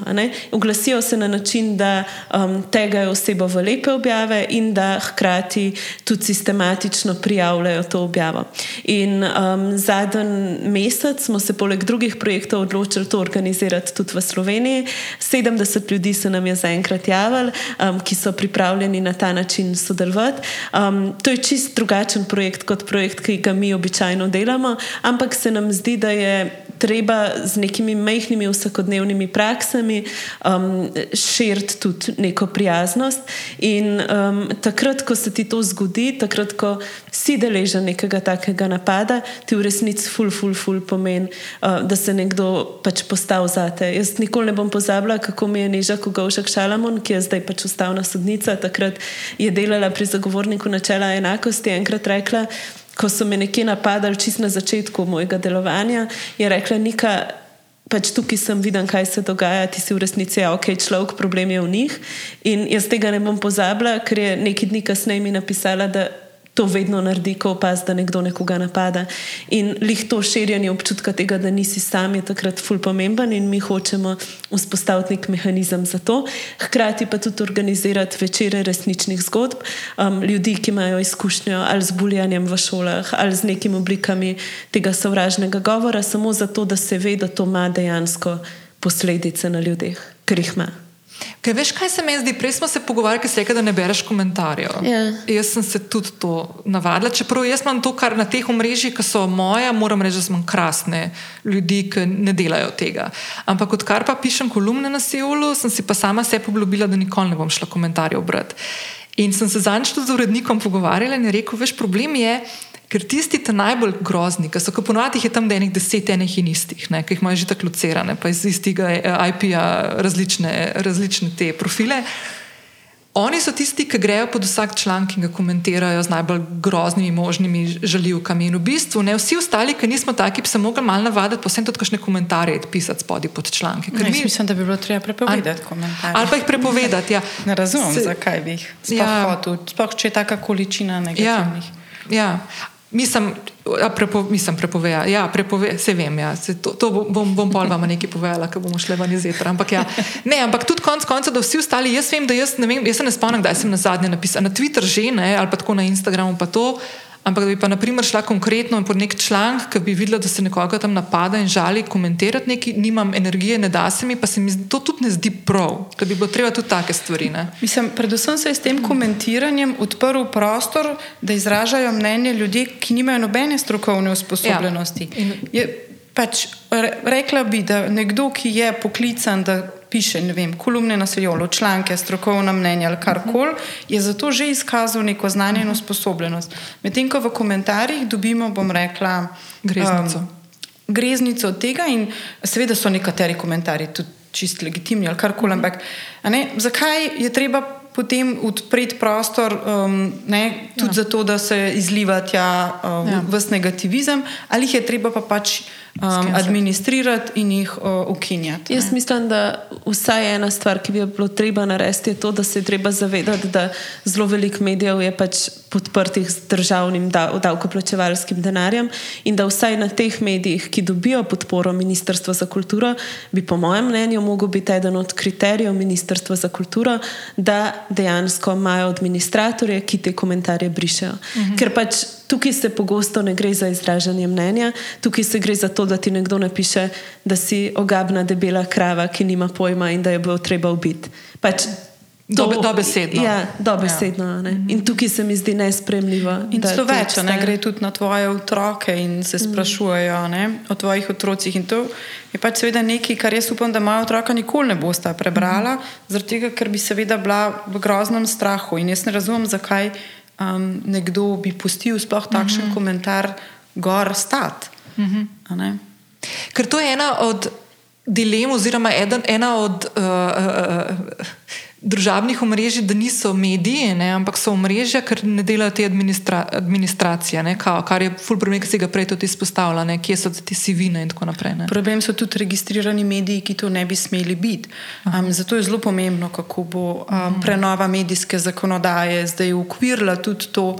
Oglasijo se na način, da um, tega osebo v lepe objave in da hkrati tudi sistematično prijavljajo to objavo. In um, zadnji mesec smo se poleg drugih projektov odločili to organizirati tudi v Sloveniji. 70 ljudi se nam je zaenkrat javili, um, ki so pripravljeni na ta način sodelovati. Um, to je čist drugačen projekt kot projekt, ki ga mi običajno delamo, ampak se nam zdi, da je treba z nekimi majhnimi vsakodnevnimi praksami um, širiti tudi neko prijaznost. In um, takrat, ko se ti to zgodi, takrat, ko si deležen nekega takega napada, ti v resnici ful, ful, ful pomeni, uh, da se nekdo pač postavi za te. Jaz nikoli ne bom pozabila, kako mi je Neža Kogovšek Šalamon, ki je zdaj pač ustavna sodnica, takrat je delala pri zagovorniku načela enakosti, enkrat rekla, ko so me nekje napadali, čist na začetku mojega delovanja, je rekla: Nika, pač tukaj sem videl, kaj se dogaja, ti si v resnici ja, ok, človek, problem je v njih. In jaz tega ne bom pozabila, ker je nekaj dni kasneje mi napisala, da to vedno naredi, ko opazi, da nekdo nekoga napada. In lih to širjenje občutka tega, da nisi sam, je takrat ful pomemben in mi hočemo vzpostaviti nek mehanizem za to. Hkrati pa tudi organizirati večere resničnih zgodb um, ljudi, ki imajo izkušnjo ali z buljanjem v šolah ali z nekimi oblikami tega sovražnega govora, samo zato, da se ve, da to ima dejansko posledice na ljudeh, ker jih ima. Kaj veš, kaj se mi zdi? Prej smo se pogovarjali, rekel, da ne bereš komentarjev. Yeah. Ja. Jaz sem se tudi to navadila. Čeprav jaz imam to, kar na teh omrežjih, ki so moja, moram reči, da smo krasne ljudi, ki ne delajo tega. Ampak odkar pa pišem kolumne na Seulu, sem si pa sama sebi obljubila, da nikoli ne bom šla komentarjev brati. In sem se zadnjič tudi z urednikom pogovarjala in rekel, veš, problem je. Ker tisti ti najbolj grozni, ki so ponovadi tam enih deset enih in istih, ne, ki jih imajo že tako locirane, pa iz istega eh, IP-ja različne, različne te profile. Oni so tisti, ki grejo pod vsak članek in ga komentirajo z najbolj groznimi možnimi žaljivkami. In v bistvu ne vsi ostali, ki nismo taki, bi se mogli malo navaditi, posebej tudi kakšne komentarje pisati spodaj pod članke. Mi... Mislim, da bi bilo treba prepovedati komentarje. Ali pa jih prepovedati. Ja. Ne razumem, se... zakaj bi jih. Sploh, ja. sploh če je taka količina negativnih. Ja. Ja. Mislim, prepo, mislim prepoveja. Ja, prepove, se vem, ja. se to, to bom, bom pol vam nekaj povedala, ko bomo šli ven iz etra. Ampak, ja. ne, ampak tudi konec konca, da vsi ostali, jaz vem, da jaz ne, vem, jaz se ne spomnim, kdaj sem na zadnje napisala. Na Twitter že ne, ali pa tako na Instagramu pa to. Ampak da bi pa naprimer šla konkretno in pod nek članek, ki bi videla, da se nekoga tam napada in žali komentirati nekaj, nimam energije, ne da se mi, pa se mi to tudi ne zdi prav, da bi bilo treba tudi take stvari. Ne? Mislim, predvsem se je s tem komentiranjem odprl prostor, da izražajo mnenje ljudi, ki nimajo nobene strokovne usposobljenosti. Ja. In... Pač, rekla bi, da nekdo, ki je poklican, da piše vem, kolumne na Sejolu, članke, strokovna mnenja ali karkoli, je zato že izkazal neko znanje in usposobljenost. Medtem ko v komentarjih dobimo, bom rekla, greznico. Um, greznico od tega in seveda so nekateri komentarji tudi čist legitimni ali karkoli, ampak ne, zakaj je treba potem odpreti prostor um, ne, tudi ja. zato, da se izliva tja um, ja. v negativizem, ali jih je treba pa pač um, administrirati in jih uh, ukinjati. Jaz mislim, da vsaj ena stvar, ki bi jo bilo treba narediti, je to, da se je treba zavedati, da zelo veliko medijev je pač podprtih z državnim davkoplačevalskim denarjem in da vsaj na teh medijih, ki dobijo podporo Ministrstva za kulturo, bi po mojem mnenju mogel biti eden od kriterijev Ministrstva za kulturo, da dejansko imajo administratorje, ki te komentarje brišejo. Mhm. Ker pač tukaj se pogosto ne gre za izražanje mnenja, tukaj se gre za to, da ti nekdo napiše, da si ogabna debela krava, ki nima pojma in da jo bo treba ubiti. Pač, Dobesedno. Ja, dobesedno. Ja. In tukaj se mi zdi nespremljivo. In to več, ne gre tudi na tvoje otroke in se mhm. sprašujejo ne, o tvojih otrocih. In to je pač seveda nekaj, kar jaz upam, da moja otroka nikoli ne bosta prebrala, mm. zaradi tega, ker bi seveda bila v groznem strahu. In jaz ne razumem, zakaj um, nekdo bi pustil sploh takšen mm -hmm. komentar gor stat. Mm -hmm. Ker to je ena od dilem, oziroma eden, ena od. Uh, uh, družabnih omrežij, da niso mediji, ne, ampak so omrežja, ker ne delajo te administra administracije, ne, kao, kar je ful problem, ki se ga prej tudi izpostavlja, ne, kje so ti sivine in tako naprej. Ne. Problem so tudi registrirani mediji, ki to ne bi smeli biti. Um, zato je zelo pomembno, kako bo um, prenova medijske zakonodaje zdaj ukvirla tudi to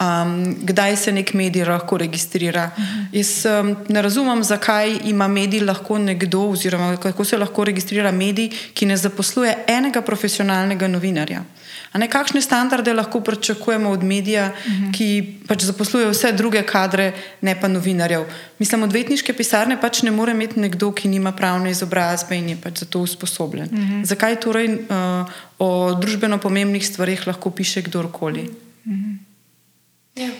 um, kdaj se nek medij lahko registrira. Uh -huh. Jaz um, ne razumem, zakaj ima medij lahko nekdo, oziroma kako se lahko registrira medij, ki ne zaposluje enega profesionalnega novinarja. Ne, kakšne standarde lahko pričakujemo od medija, uh -huh. ki pač zaposluje vse druge kadre, ne pa novinarjev? Mislim, odvetniške pisarne pač ne more imeti nekdo, ki nima pravne izobrazbe in je pač za to usposobljen. Uh -huh. Zakaj torej uh, o družbeno pomembnih stvarih lahko piše kdorkoli? Uh -huh. Ja.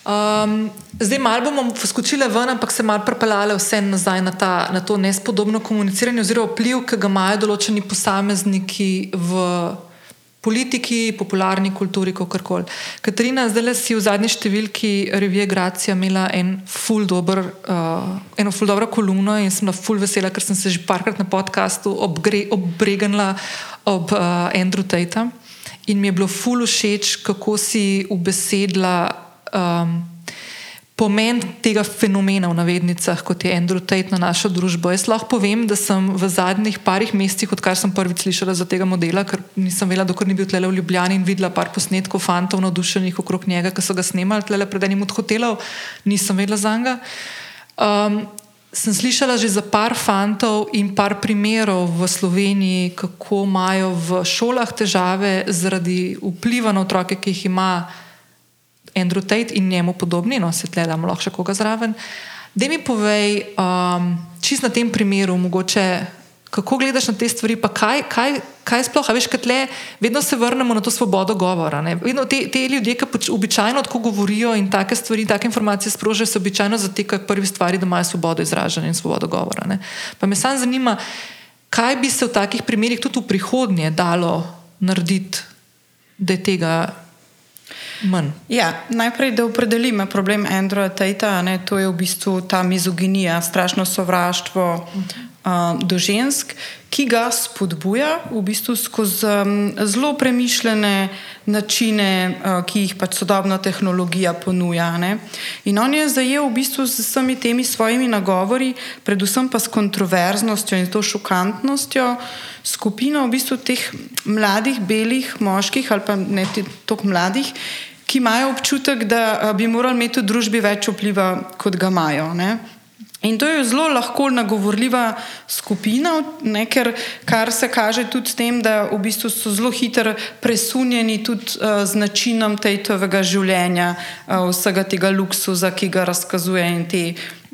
Um, zdaj, malo bomo skočili ven, ampak se malo prepeljali vse nazaj na, ta, na to nespodobno komuniciranje, oziroma vpliv, ki ga imajo določeni posamezniki v politiki, popularni kulturi, kako koli. Katarina, zdaj si v zadnji številki revije Gracija imela en ful dober, uh, eno ful dobro kolumno in sem na ful vesela, ker sem se že parkrat na podkastu obregnila ob uh, Andrew Tate. In mi je bilo fulu všeč, kako si ubesedila um, pomen tega fenomena v navednicah, kot je Andrew Tate na našo družbo. Jaz lahko povem, da sem v zadnjih parih mesecih, odkar sem prvič slišala za tega modela, ker nisem vedela, dokler ni bil tle v Ljubljani in videla par posnetkov fantov navdušenih okrog njega, ki so ga snemali tle pred enim od hotelov, nisem vedela za njega. Um, sem slišala že za par fantov in par primerov v Sloveniji, kako imajo v šolah težave zaradi vpliva na otroke, ki jih ima Andrew Tate in njemu podobni, no se tle damo lahko še koga zraven. Da mi povej, um, čist na tem primeru, mogoče kako gledaš na te stvari, pa kaj, kaj, kaj sploh, a veš, kaj tle, vedno se vrnemo na to svobodo govora. Vedno te, te ljudje, ki pač običajno tako govorijo in take stvari, take informacije sprožijo, se običajno zatekajo prvi stvari, da imajo svobodo izražanja in svobodo govora. Ne? Pa me sam zanima, kaj bi se v takih primerih tudi v prihodnje dalo narediti, da je tega. Ja, najprej, da opredelimo problem Andrewa Tate, to je v bistvu ta mizoginija, strašno sovraštvo, uh, do žensk, ki ga spodbuja v bistvu skozi um, zelo premišljene načine, uh, ki jih pač sodobna tehnologija ponuja. Ne? In on je zajel v bistvu z vsemi temi svojimi nagovori, predvsem pa s kontroverznostjo in to šokantnostjo, skupino v bistvu teh mladih, belih moških ali pa ne toliko mladih. Ki imajo občutek, da bi morali imeti v družbi več vpliva, kot ga imajo. In to je zelo lahko nagovorljiva skupina, ne, ker kar se kaže tudi s tem, da v bistvu so zelo hitro presunjeni tudi uh, z načinom tejtovega življenja, uh, vsega tega luksuza, ki ga razkazuje in te,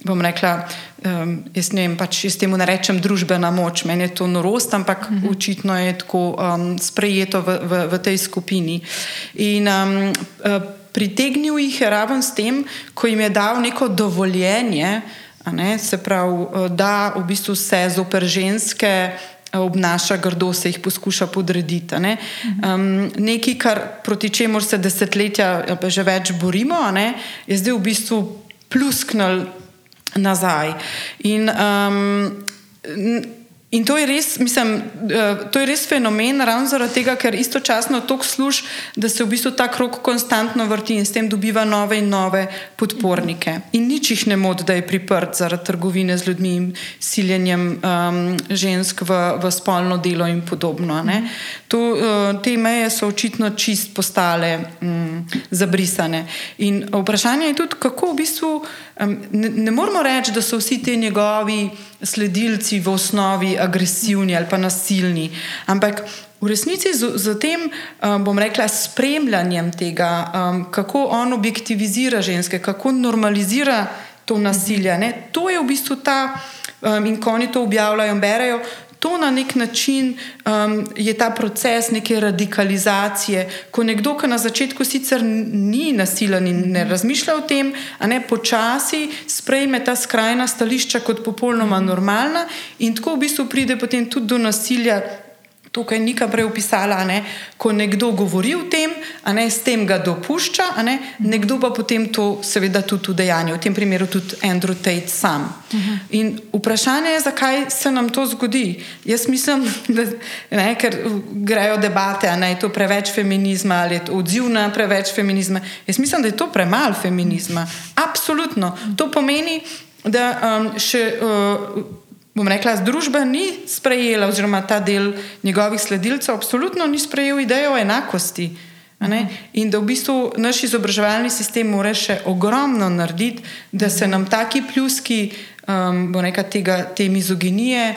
bom rekla, um, jaz ne vem, pač jaz temu ne rečem družbena moč, meni je to norost, ampak -hmm. očitno je tako um, sprejeto v, v, v tej skupini. In um, uh, pritegnil jih je raven s tem, ko jim je dal neko dovoljenje, Ne, se pravi, eh, da v bistvu se zoper ženske eh, obnaša grdo, se jih poskuša podrediti. Ne. Um, nekaj, kar, proti čemu se desetletja že več borimo, ne, je zdaj v bistvu plusknil nazaj. In um, In to je res, mislim, uh, to je res fenomen, ravno zaradi tega, ker istočasno toliko služ, da se v bistvu ta krok konstantno vrti in s tem dobiva nove in nove podpornike. In nič jih ne moti, da je priprt zaradi trgovine z ljudmi in siljenjem um, žensk v, v spolno delo in podobno. To, uh, te meje so očitno čist postale um, zabrisane. In vprašanje je tudi, kako v bistvu. Ne, ne moramo reči, da so vsi ti njegovi sledilci v osnovi agresivni ali pa nasilni, ampak v resnici z, z tem, bom rekla, spremljanjem tega, kako on objektivizira ženske, kako normalizira to nasilje. Ne, to je v bistvu ta, in ko oni to objavljajo in berajo, to na nek način um, je ta proces neke radikalizacije, ko nekdo, ki na začetku sicer ni nasilen in ne razmišlja o tem, a ne počasi sprejme ta skrajna stališča kot popolnoma normalna in tako v bistvu pride potem tudi do nasilja tukaj Nika prej opisala, ne, ko nekdo govori o tem, ne, s tem ga dopušča, ne, nekdo pa potem to seveda tudi udejanja, v tem primeru tudi Andrew Tate sam. Uh -huh. In vprašanje je, zakaj se nam to zgodi. Jaz mislim, da ne, ker grejo debate, ali je to preveč feminizma ali je to odziv na preveč feminizma. Jaz mislim, da je to premalo feminizma. Absolutno. To pomeni, da um, še. Uh, bom rekla, družba ni sprejela, oziroma ta del njegovih sledilcev, absolutno ni sprejel idejo o enakosti. In da v bistvu naš izobraževalni sistem mora še ogromno narediti, da se nam taki pljuski, um, bom rekla, tega, te mizoginije.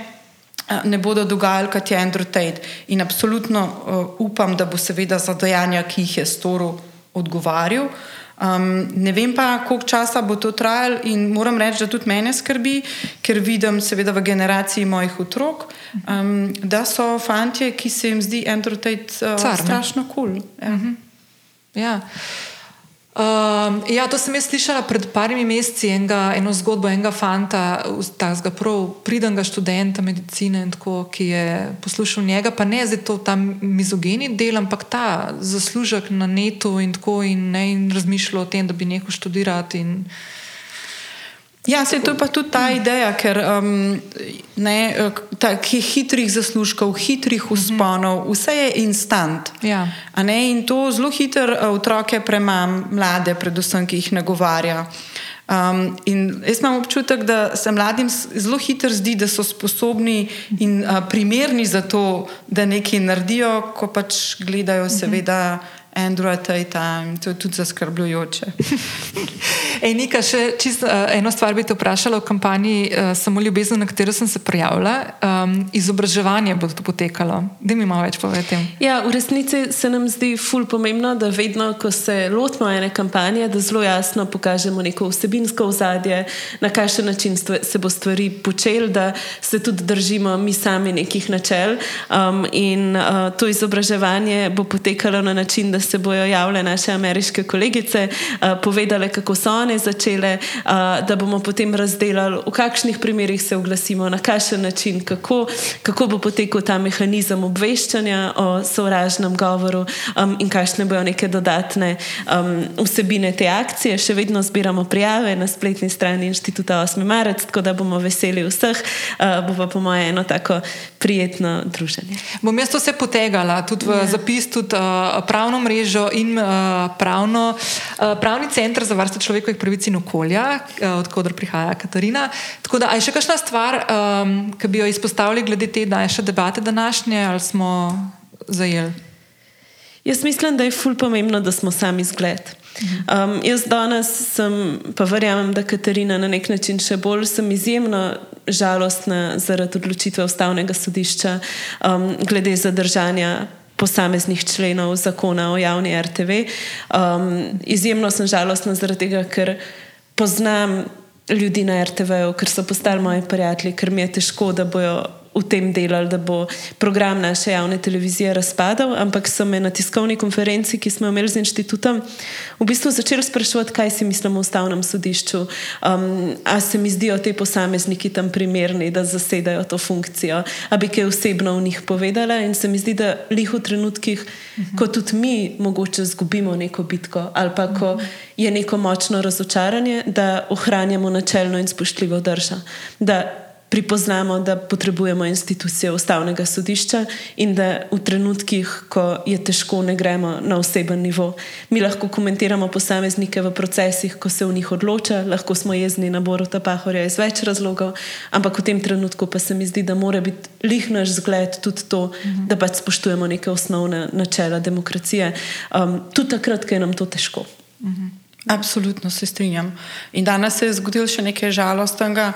Ne bodo dogajali, kot je Andrew Tate. In absolutno uh, upam, da bo seveda za dejanja, ki jih je storil, odgovarjal. Um, ne vem pa, koliko časa bo to trajalo, in moram reči, da tudi mene skrbi, ker vidim, seveda, v generaciji mojih otrok, um, da so fanti, ki se jim zdi Andrew Tate uh, strašno kul. Cool. Ja. Uh -huh. ja. Um, ja, to sem jaz slišala pred parimi meseci, enga, eno zgodbo enega fanta, tega prav pridnega študenta medicine, tako, ki je poslušal njega, pa ne zdaj to tam mizogeni del, ampak ta zaslužek na netu in tako in, ne, in razmišljal o tem, da bi nehal študirati. In, Ja, se to je pa tudi ta ideja, ker um, ne, takih hitrih zaslužkov, hitrih usponov, vse je instant. Ja. Ne, in to zelo hitro uh, otroke prema mlade, predvsem, ki jih nagovarja. Um, in jaz imam občutek, da se mladim zelo hitro zdi, da so sposobni in uh, primerni za to, da nekaj naredijo, ko pač gledajo, seveda. Uh -huh. Android in to je tudi zaskrbljujoče. Ej, Nika, še čist, uh, eno stvar bi te vprašala o kampanji uh, Samo ljubezen, na katero sem se prijavila. Um, izobraževanje bo to potekalo. Da mi malo več povete. Ja, v resnici se nam zdi ful pomembno, da vedno, ko se lotimo ene kampanje, da zelo jasno pokažemo neko vsebinsko ozadje, na kakšen način se bo stvari počel, da se tudi držimo mi sami nekih načel. Um, in uh, to izobraževanje bo potekalo na način, da se bodo javile naše ameriške kolegice, uh, povedale, kako so one začele, uh, da bomo potem razdelili, v kakšnih primerih se oglasimo, na kakšen način, kako, kako bo potekal ta mehanizem obveščanja o sovražnem govoru um, in kakšne bodo neke dodatne um, vsebine te akcije. Še vedno zbiramo prijave na spletni strani inštituta 8. marec, tako da bomo veseli vseh, uh, bo pa po mojem eno tako prijetno druženje. Bom jaz to vse potegala, tudi v ja. zapis, tudi uh, pravno mrežo in uh, pravno, uh, pravni center za varstvo človekovih pravic in okolja, uh, odkudar prihaja Katarina. Tako da, aj še kakšna stvar, um, ki bi jo izpostavili glede te daljše debate današnje, ali smo zajeli? Jaz mislim, da je ful pomembno, da smo sami zgled. Um, jaz danes sem, pa verjamem, da Katarina na nek način še bolj sem izjemno žalostna zaradi odločitve ustavnega sodišča um, glede zadržanja posameznih členov zakona o javni RTV. Um, izjemno sem žalostna zaradi tega, ker poznam ljudi na RTV-ju, ker so postali moji prijatelji, ker mi je težko, da bojo v tem delali, da bo program naše javne televizije razpadal, ampak so me na tiskovni konferenci, ki smo jo imeli z inštitutom, v bistvu začeli sprašovati, kaj si mislimo o ustavnem sodišču. Um, a se mi zdijo te posamezniki tam primerni, da zasedajo to funkcijo, a bi kaj osebno v njih povedala. In se mi zdi, da lih v trenutkih, uh -huh. ko tudi mi mogoče zgubimo neko bitko ali pa ko -huh. je neko močno razočaranje, da ohranjamo načelno in spoštljivo držo pripoznamo, da potrebujemo institucije ustavnega sodišča in da v trenutkih, ko je težko, ne gremo na oseben nivo. Mi lahko komentiramo posameznike v procesih, ko se v njih odloča, lahko smo jezni na Boruta Pahorja iz več razlogov, ampak v tem trenutku pa se mi zdi, da mora biti lih naš zgled tudi to, mhm. da pač spoštujemo neke osnovne načela demokracije, um, tudi takrat, ko je nam to težko. Mhm. Absolutno se strinjam. In danes se je zgodilo še nekaj žalostnega,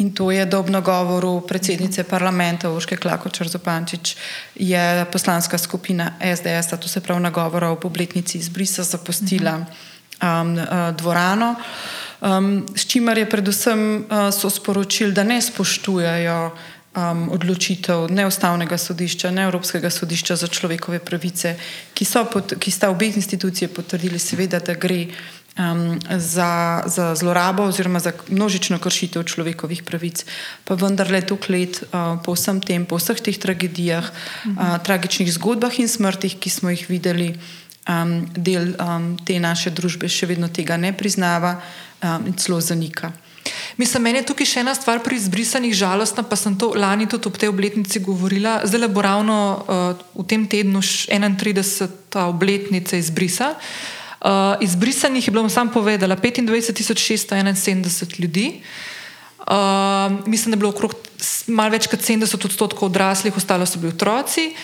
in to je, da ob nagovoru predsednice parlamenta Urške Klakočar Zopančič je poslanska skupina SDS, to se pravi nagovora ob obletnici izbrisa, zapustila um, uh, dvorano, um, s čimer je predvsem uh, so sporočili, da ne spoštujejo um, odločitev ne ustavnega sodišča, ne Evropskega sodišča za človekove pravice, ki, pot, ki sta obe institucije potrdili, seveda, da gre um, za, za zlorabo oziroma za množično kršitev človekovih pravic. Pa vendar le toliko let uh, po vsem tem, po vseh teh tragedijah, uh, tragičnih zgodbah in smrtih, ki smo jih videli, um, del um, te naše družbe še vedno tega ne priznava um, in celo zanika. Mislim, meni je tukaj še ena stvar pri izbrisanih žalostna, pa sem to lani tudi ob tej obletnici govorila. Zdaj le bo ravno uh, v tem tednu 31. obletnica izbrisa. Uh, izbrisanih je bilo, sam povedala, 25.671 ljudi. Uh, mislim, da je bilo okrog malo več kot 70 odstotkov odraslih, ostalo so bili otroci.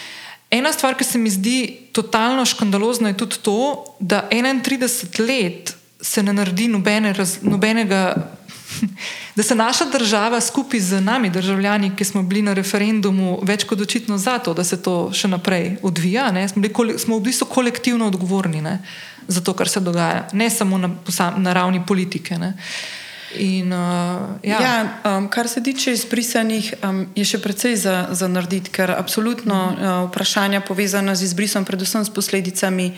Ena stvar, ki se mi zdi totalno škandalozna, je tudi to, da 31 let se ne naredi nobene, raz, nobenega da se naša država skupaj z nami, državljani, ki smo bili na referendumu, več kot očitno za to, da se to še naprej odvija, smo, bili, smo v bistvu kolektivno odgovorni ne? Za to, kar se dogaja, ne samo na, na ravni politike. Ne? In, uh, ja. Ja, um, kar se tiče izbrisanih, um, je še precej za, za narediti, ker absolutno uh, vprašanja povezana z izbrisom, predvsem s posledicami,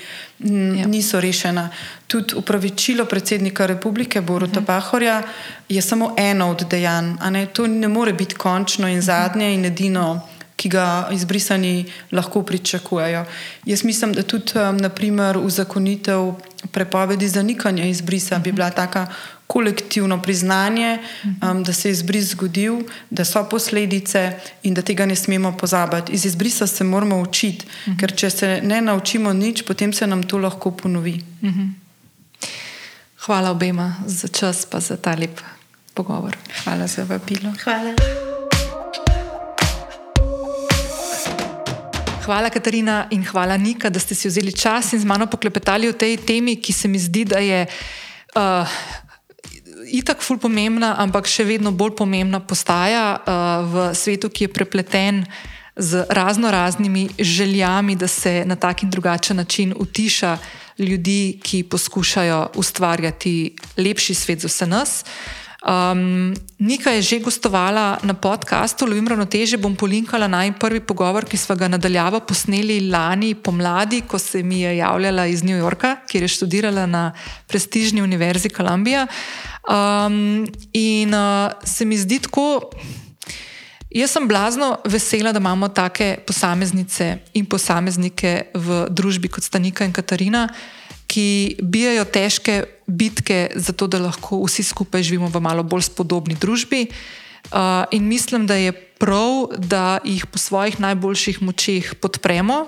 m, ja. niso rešena. Tudi upravičilo predsednika republike Boruta uh mhm. -huh. Pahorja je samo eno od dejanj. Ne? To ne more biti končno in zadnje in edino. Ki ga izbrisani lahko pričakujejo. Jaz mislim, da tudi um, naprimer, uzakonitev prepovedi zanikanja izbrisa bi bila taka kolektivno priznanje, um, da se je izbris zgodil, da so posledice in da tega ne smemo pozabiti. Iz izbrisa se moramo učiti, uh -huh. ker če se ne naučimo nič, potem se nam to lahko ponovi. Uh -huh. Hvala obema za čas, pa za ta lep pogovor. Hvala za vabilo. Hvala. Hvala, Katarina, in hvala, Nika, da ste si vzeli čas in z mano poklepetali o tej temi, ki se mi zdi, da je uh, itak ful pomembna, ampak še vedno bolj pomembna postaja uh, v svetu, ki je prepleten z razno raznimi željami, da se na tak in drugačen način utiša ljudi, ki poskušajo ustvarjati lepši svet za vse nas. Um, Nika je že gostovala na podkastu Lovim ravnoteže, bom polinkala naj prvi pogovor, ki smo ga nadaljavo posneli lani pomladi, ko se mi je javljala iz New Yorka, kjer je študirala na prestižni univerzi Columbia. Um, in uh, se mi zdi tako, jaz sem blazno vesela, da imamo take posameznice in posameznike v družbi kot Stanika in Katarina, ki bijajo težke bitke za to, da lahko vsi skupaj živimo v malo bolj spodobni družbi. Uh, in mislim, da je prav, da jih po svojih najboljših močeh podpremo.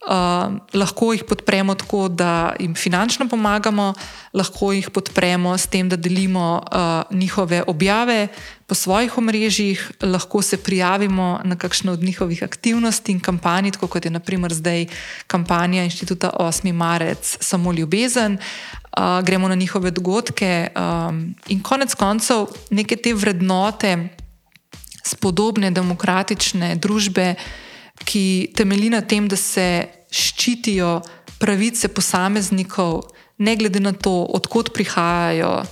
Uh, lahko jih podpremo tako, da jim finančno pomagamo, lahko jih podpremo s tem, da delimo uh, njihove objave po svojih omrežjih, lahko se prijavimo na kakšno od njihovih aktivnosti in kampanj, kot je naprimer zdaj kampanja Inštituta 8. marec, samo ljubezen. Uh, gremo na njihove dogodke um, in konec koncev neke te vrednote, spodobne demokratične družbe ki temelji na tem, da se ščitijo pravice posameznikov, ne glede na to, odkot prihajajo,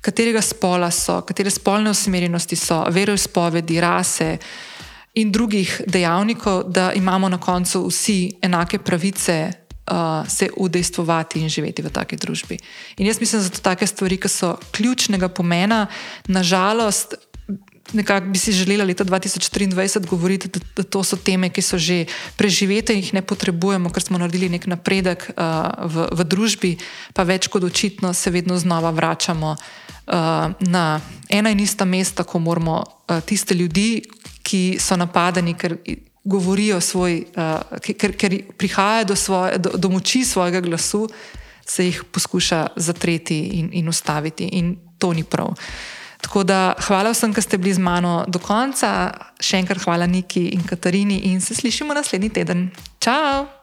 katerega spola so, katere spolne usmerjenosti so, veroizpovedi, rase in drugih dejavnikov, da imamo na koncu vsi enake pravice. Uh, se udejstvovati in živeti v taki družbi. In jaz mislim, da so to take stvari, ki so ključnega pomena. Nažalost, nekako bi si želela leta 2023 govoriti, da, da to so teme, ki so že preživete in jih ne potrebujemo, ker smo naredili nek napredek uh, v, v družbi, pa več kot očitno se vedno znova vračamo uh, na ena in ista mesta, ko moramo uh, tiste ljudi, ki so napadeni, ker govorijo svoj, uh, ker, ker prihajajo do, svoje, do, do moči svojega glasu, se jih poskuša zatreti in, in ustaviti. In to ni prav. Tako da hvala vsem, ki ste bili z mano do konca. Še enkrat hvala Niki in Katarini in se slišimo naslednji teden. Ciao!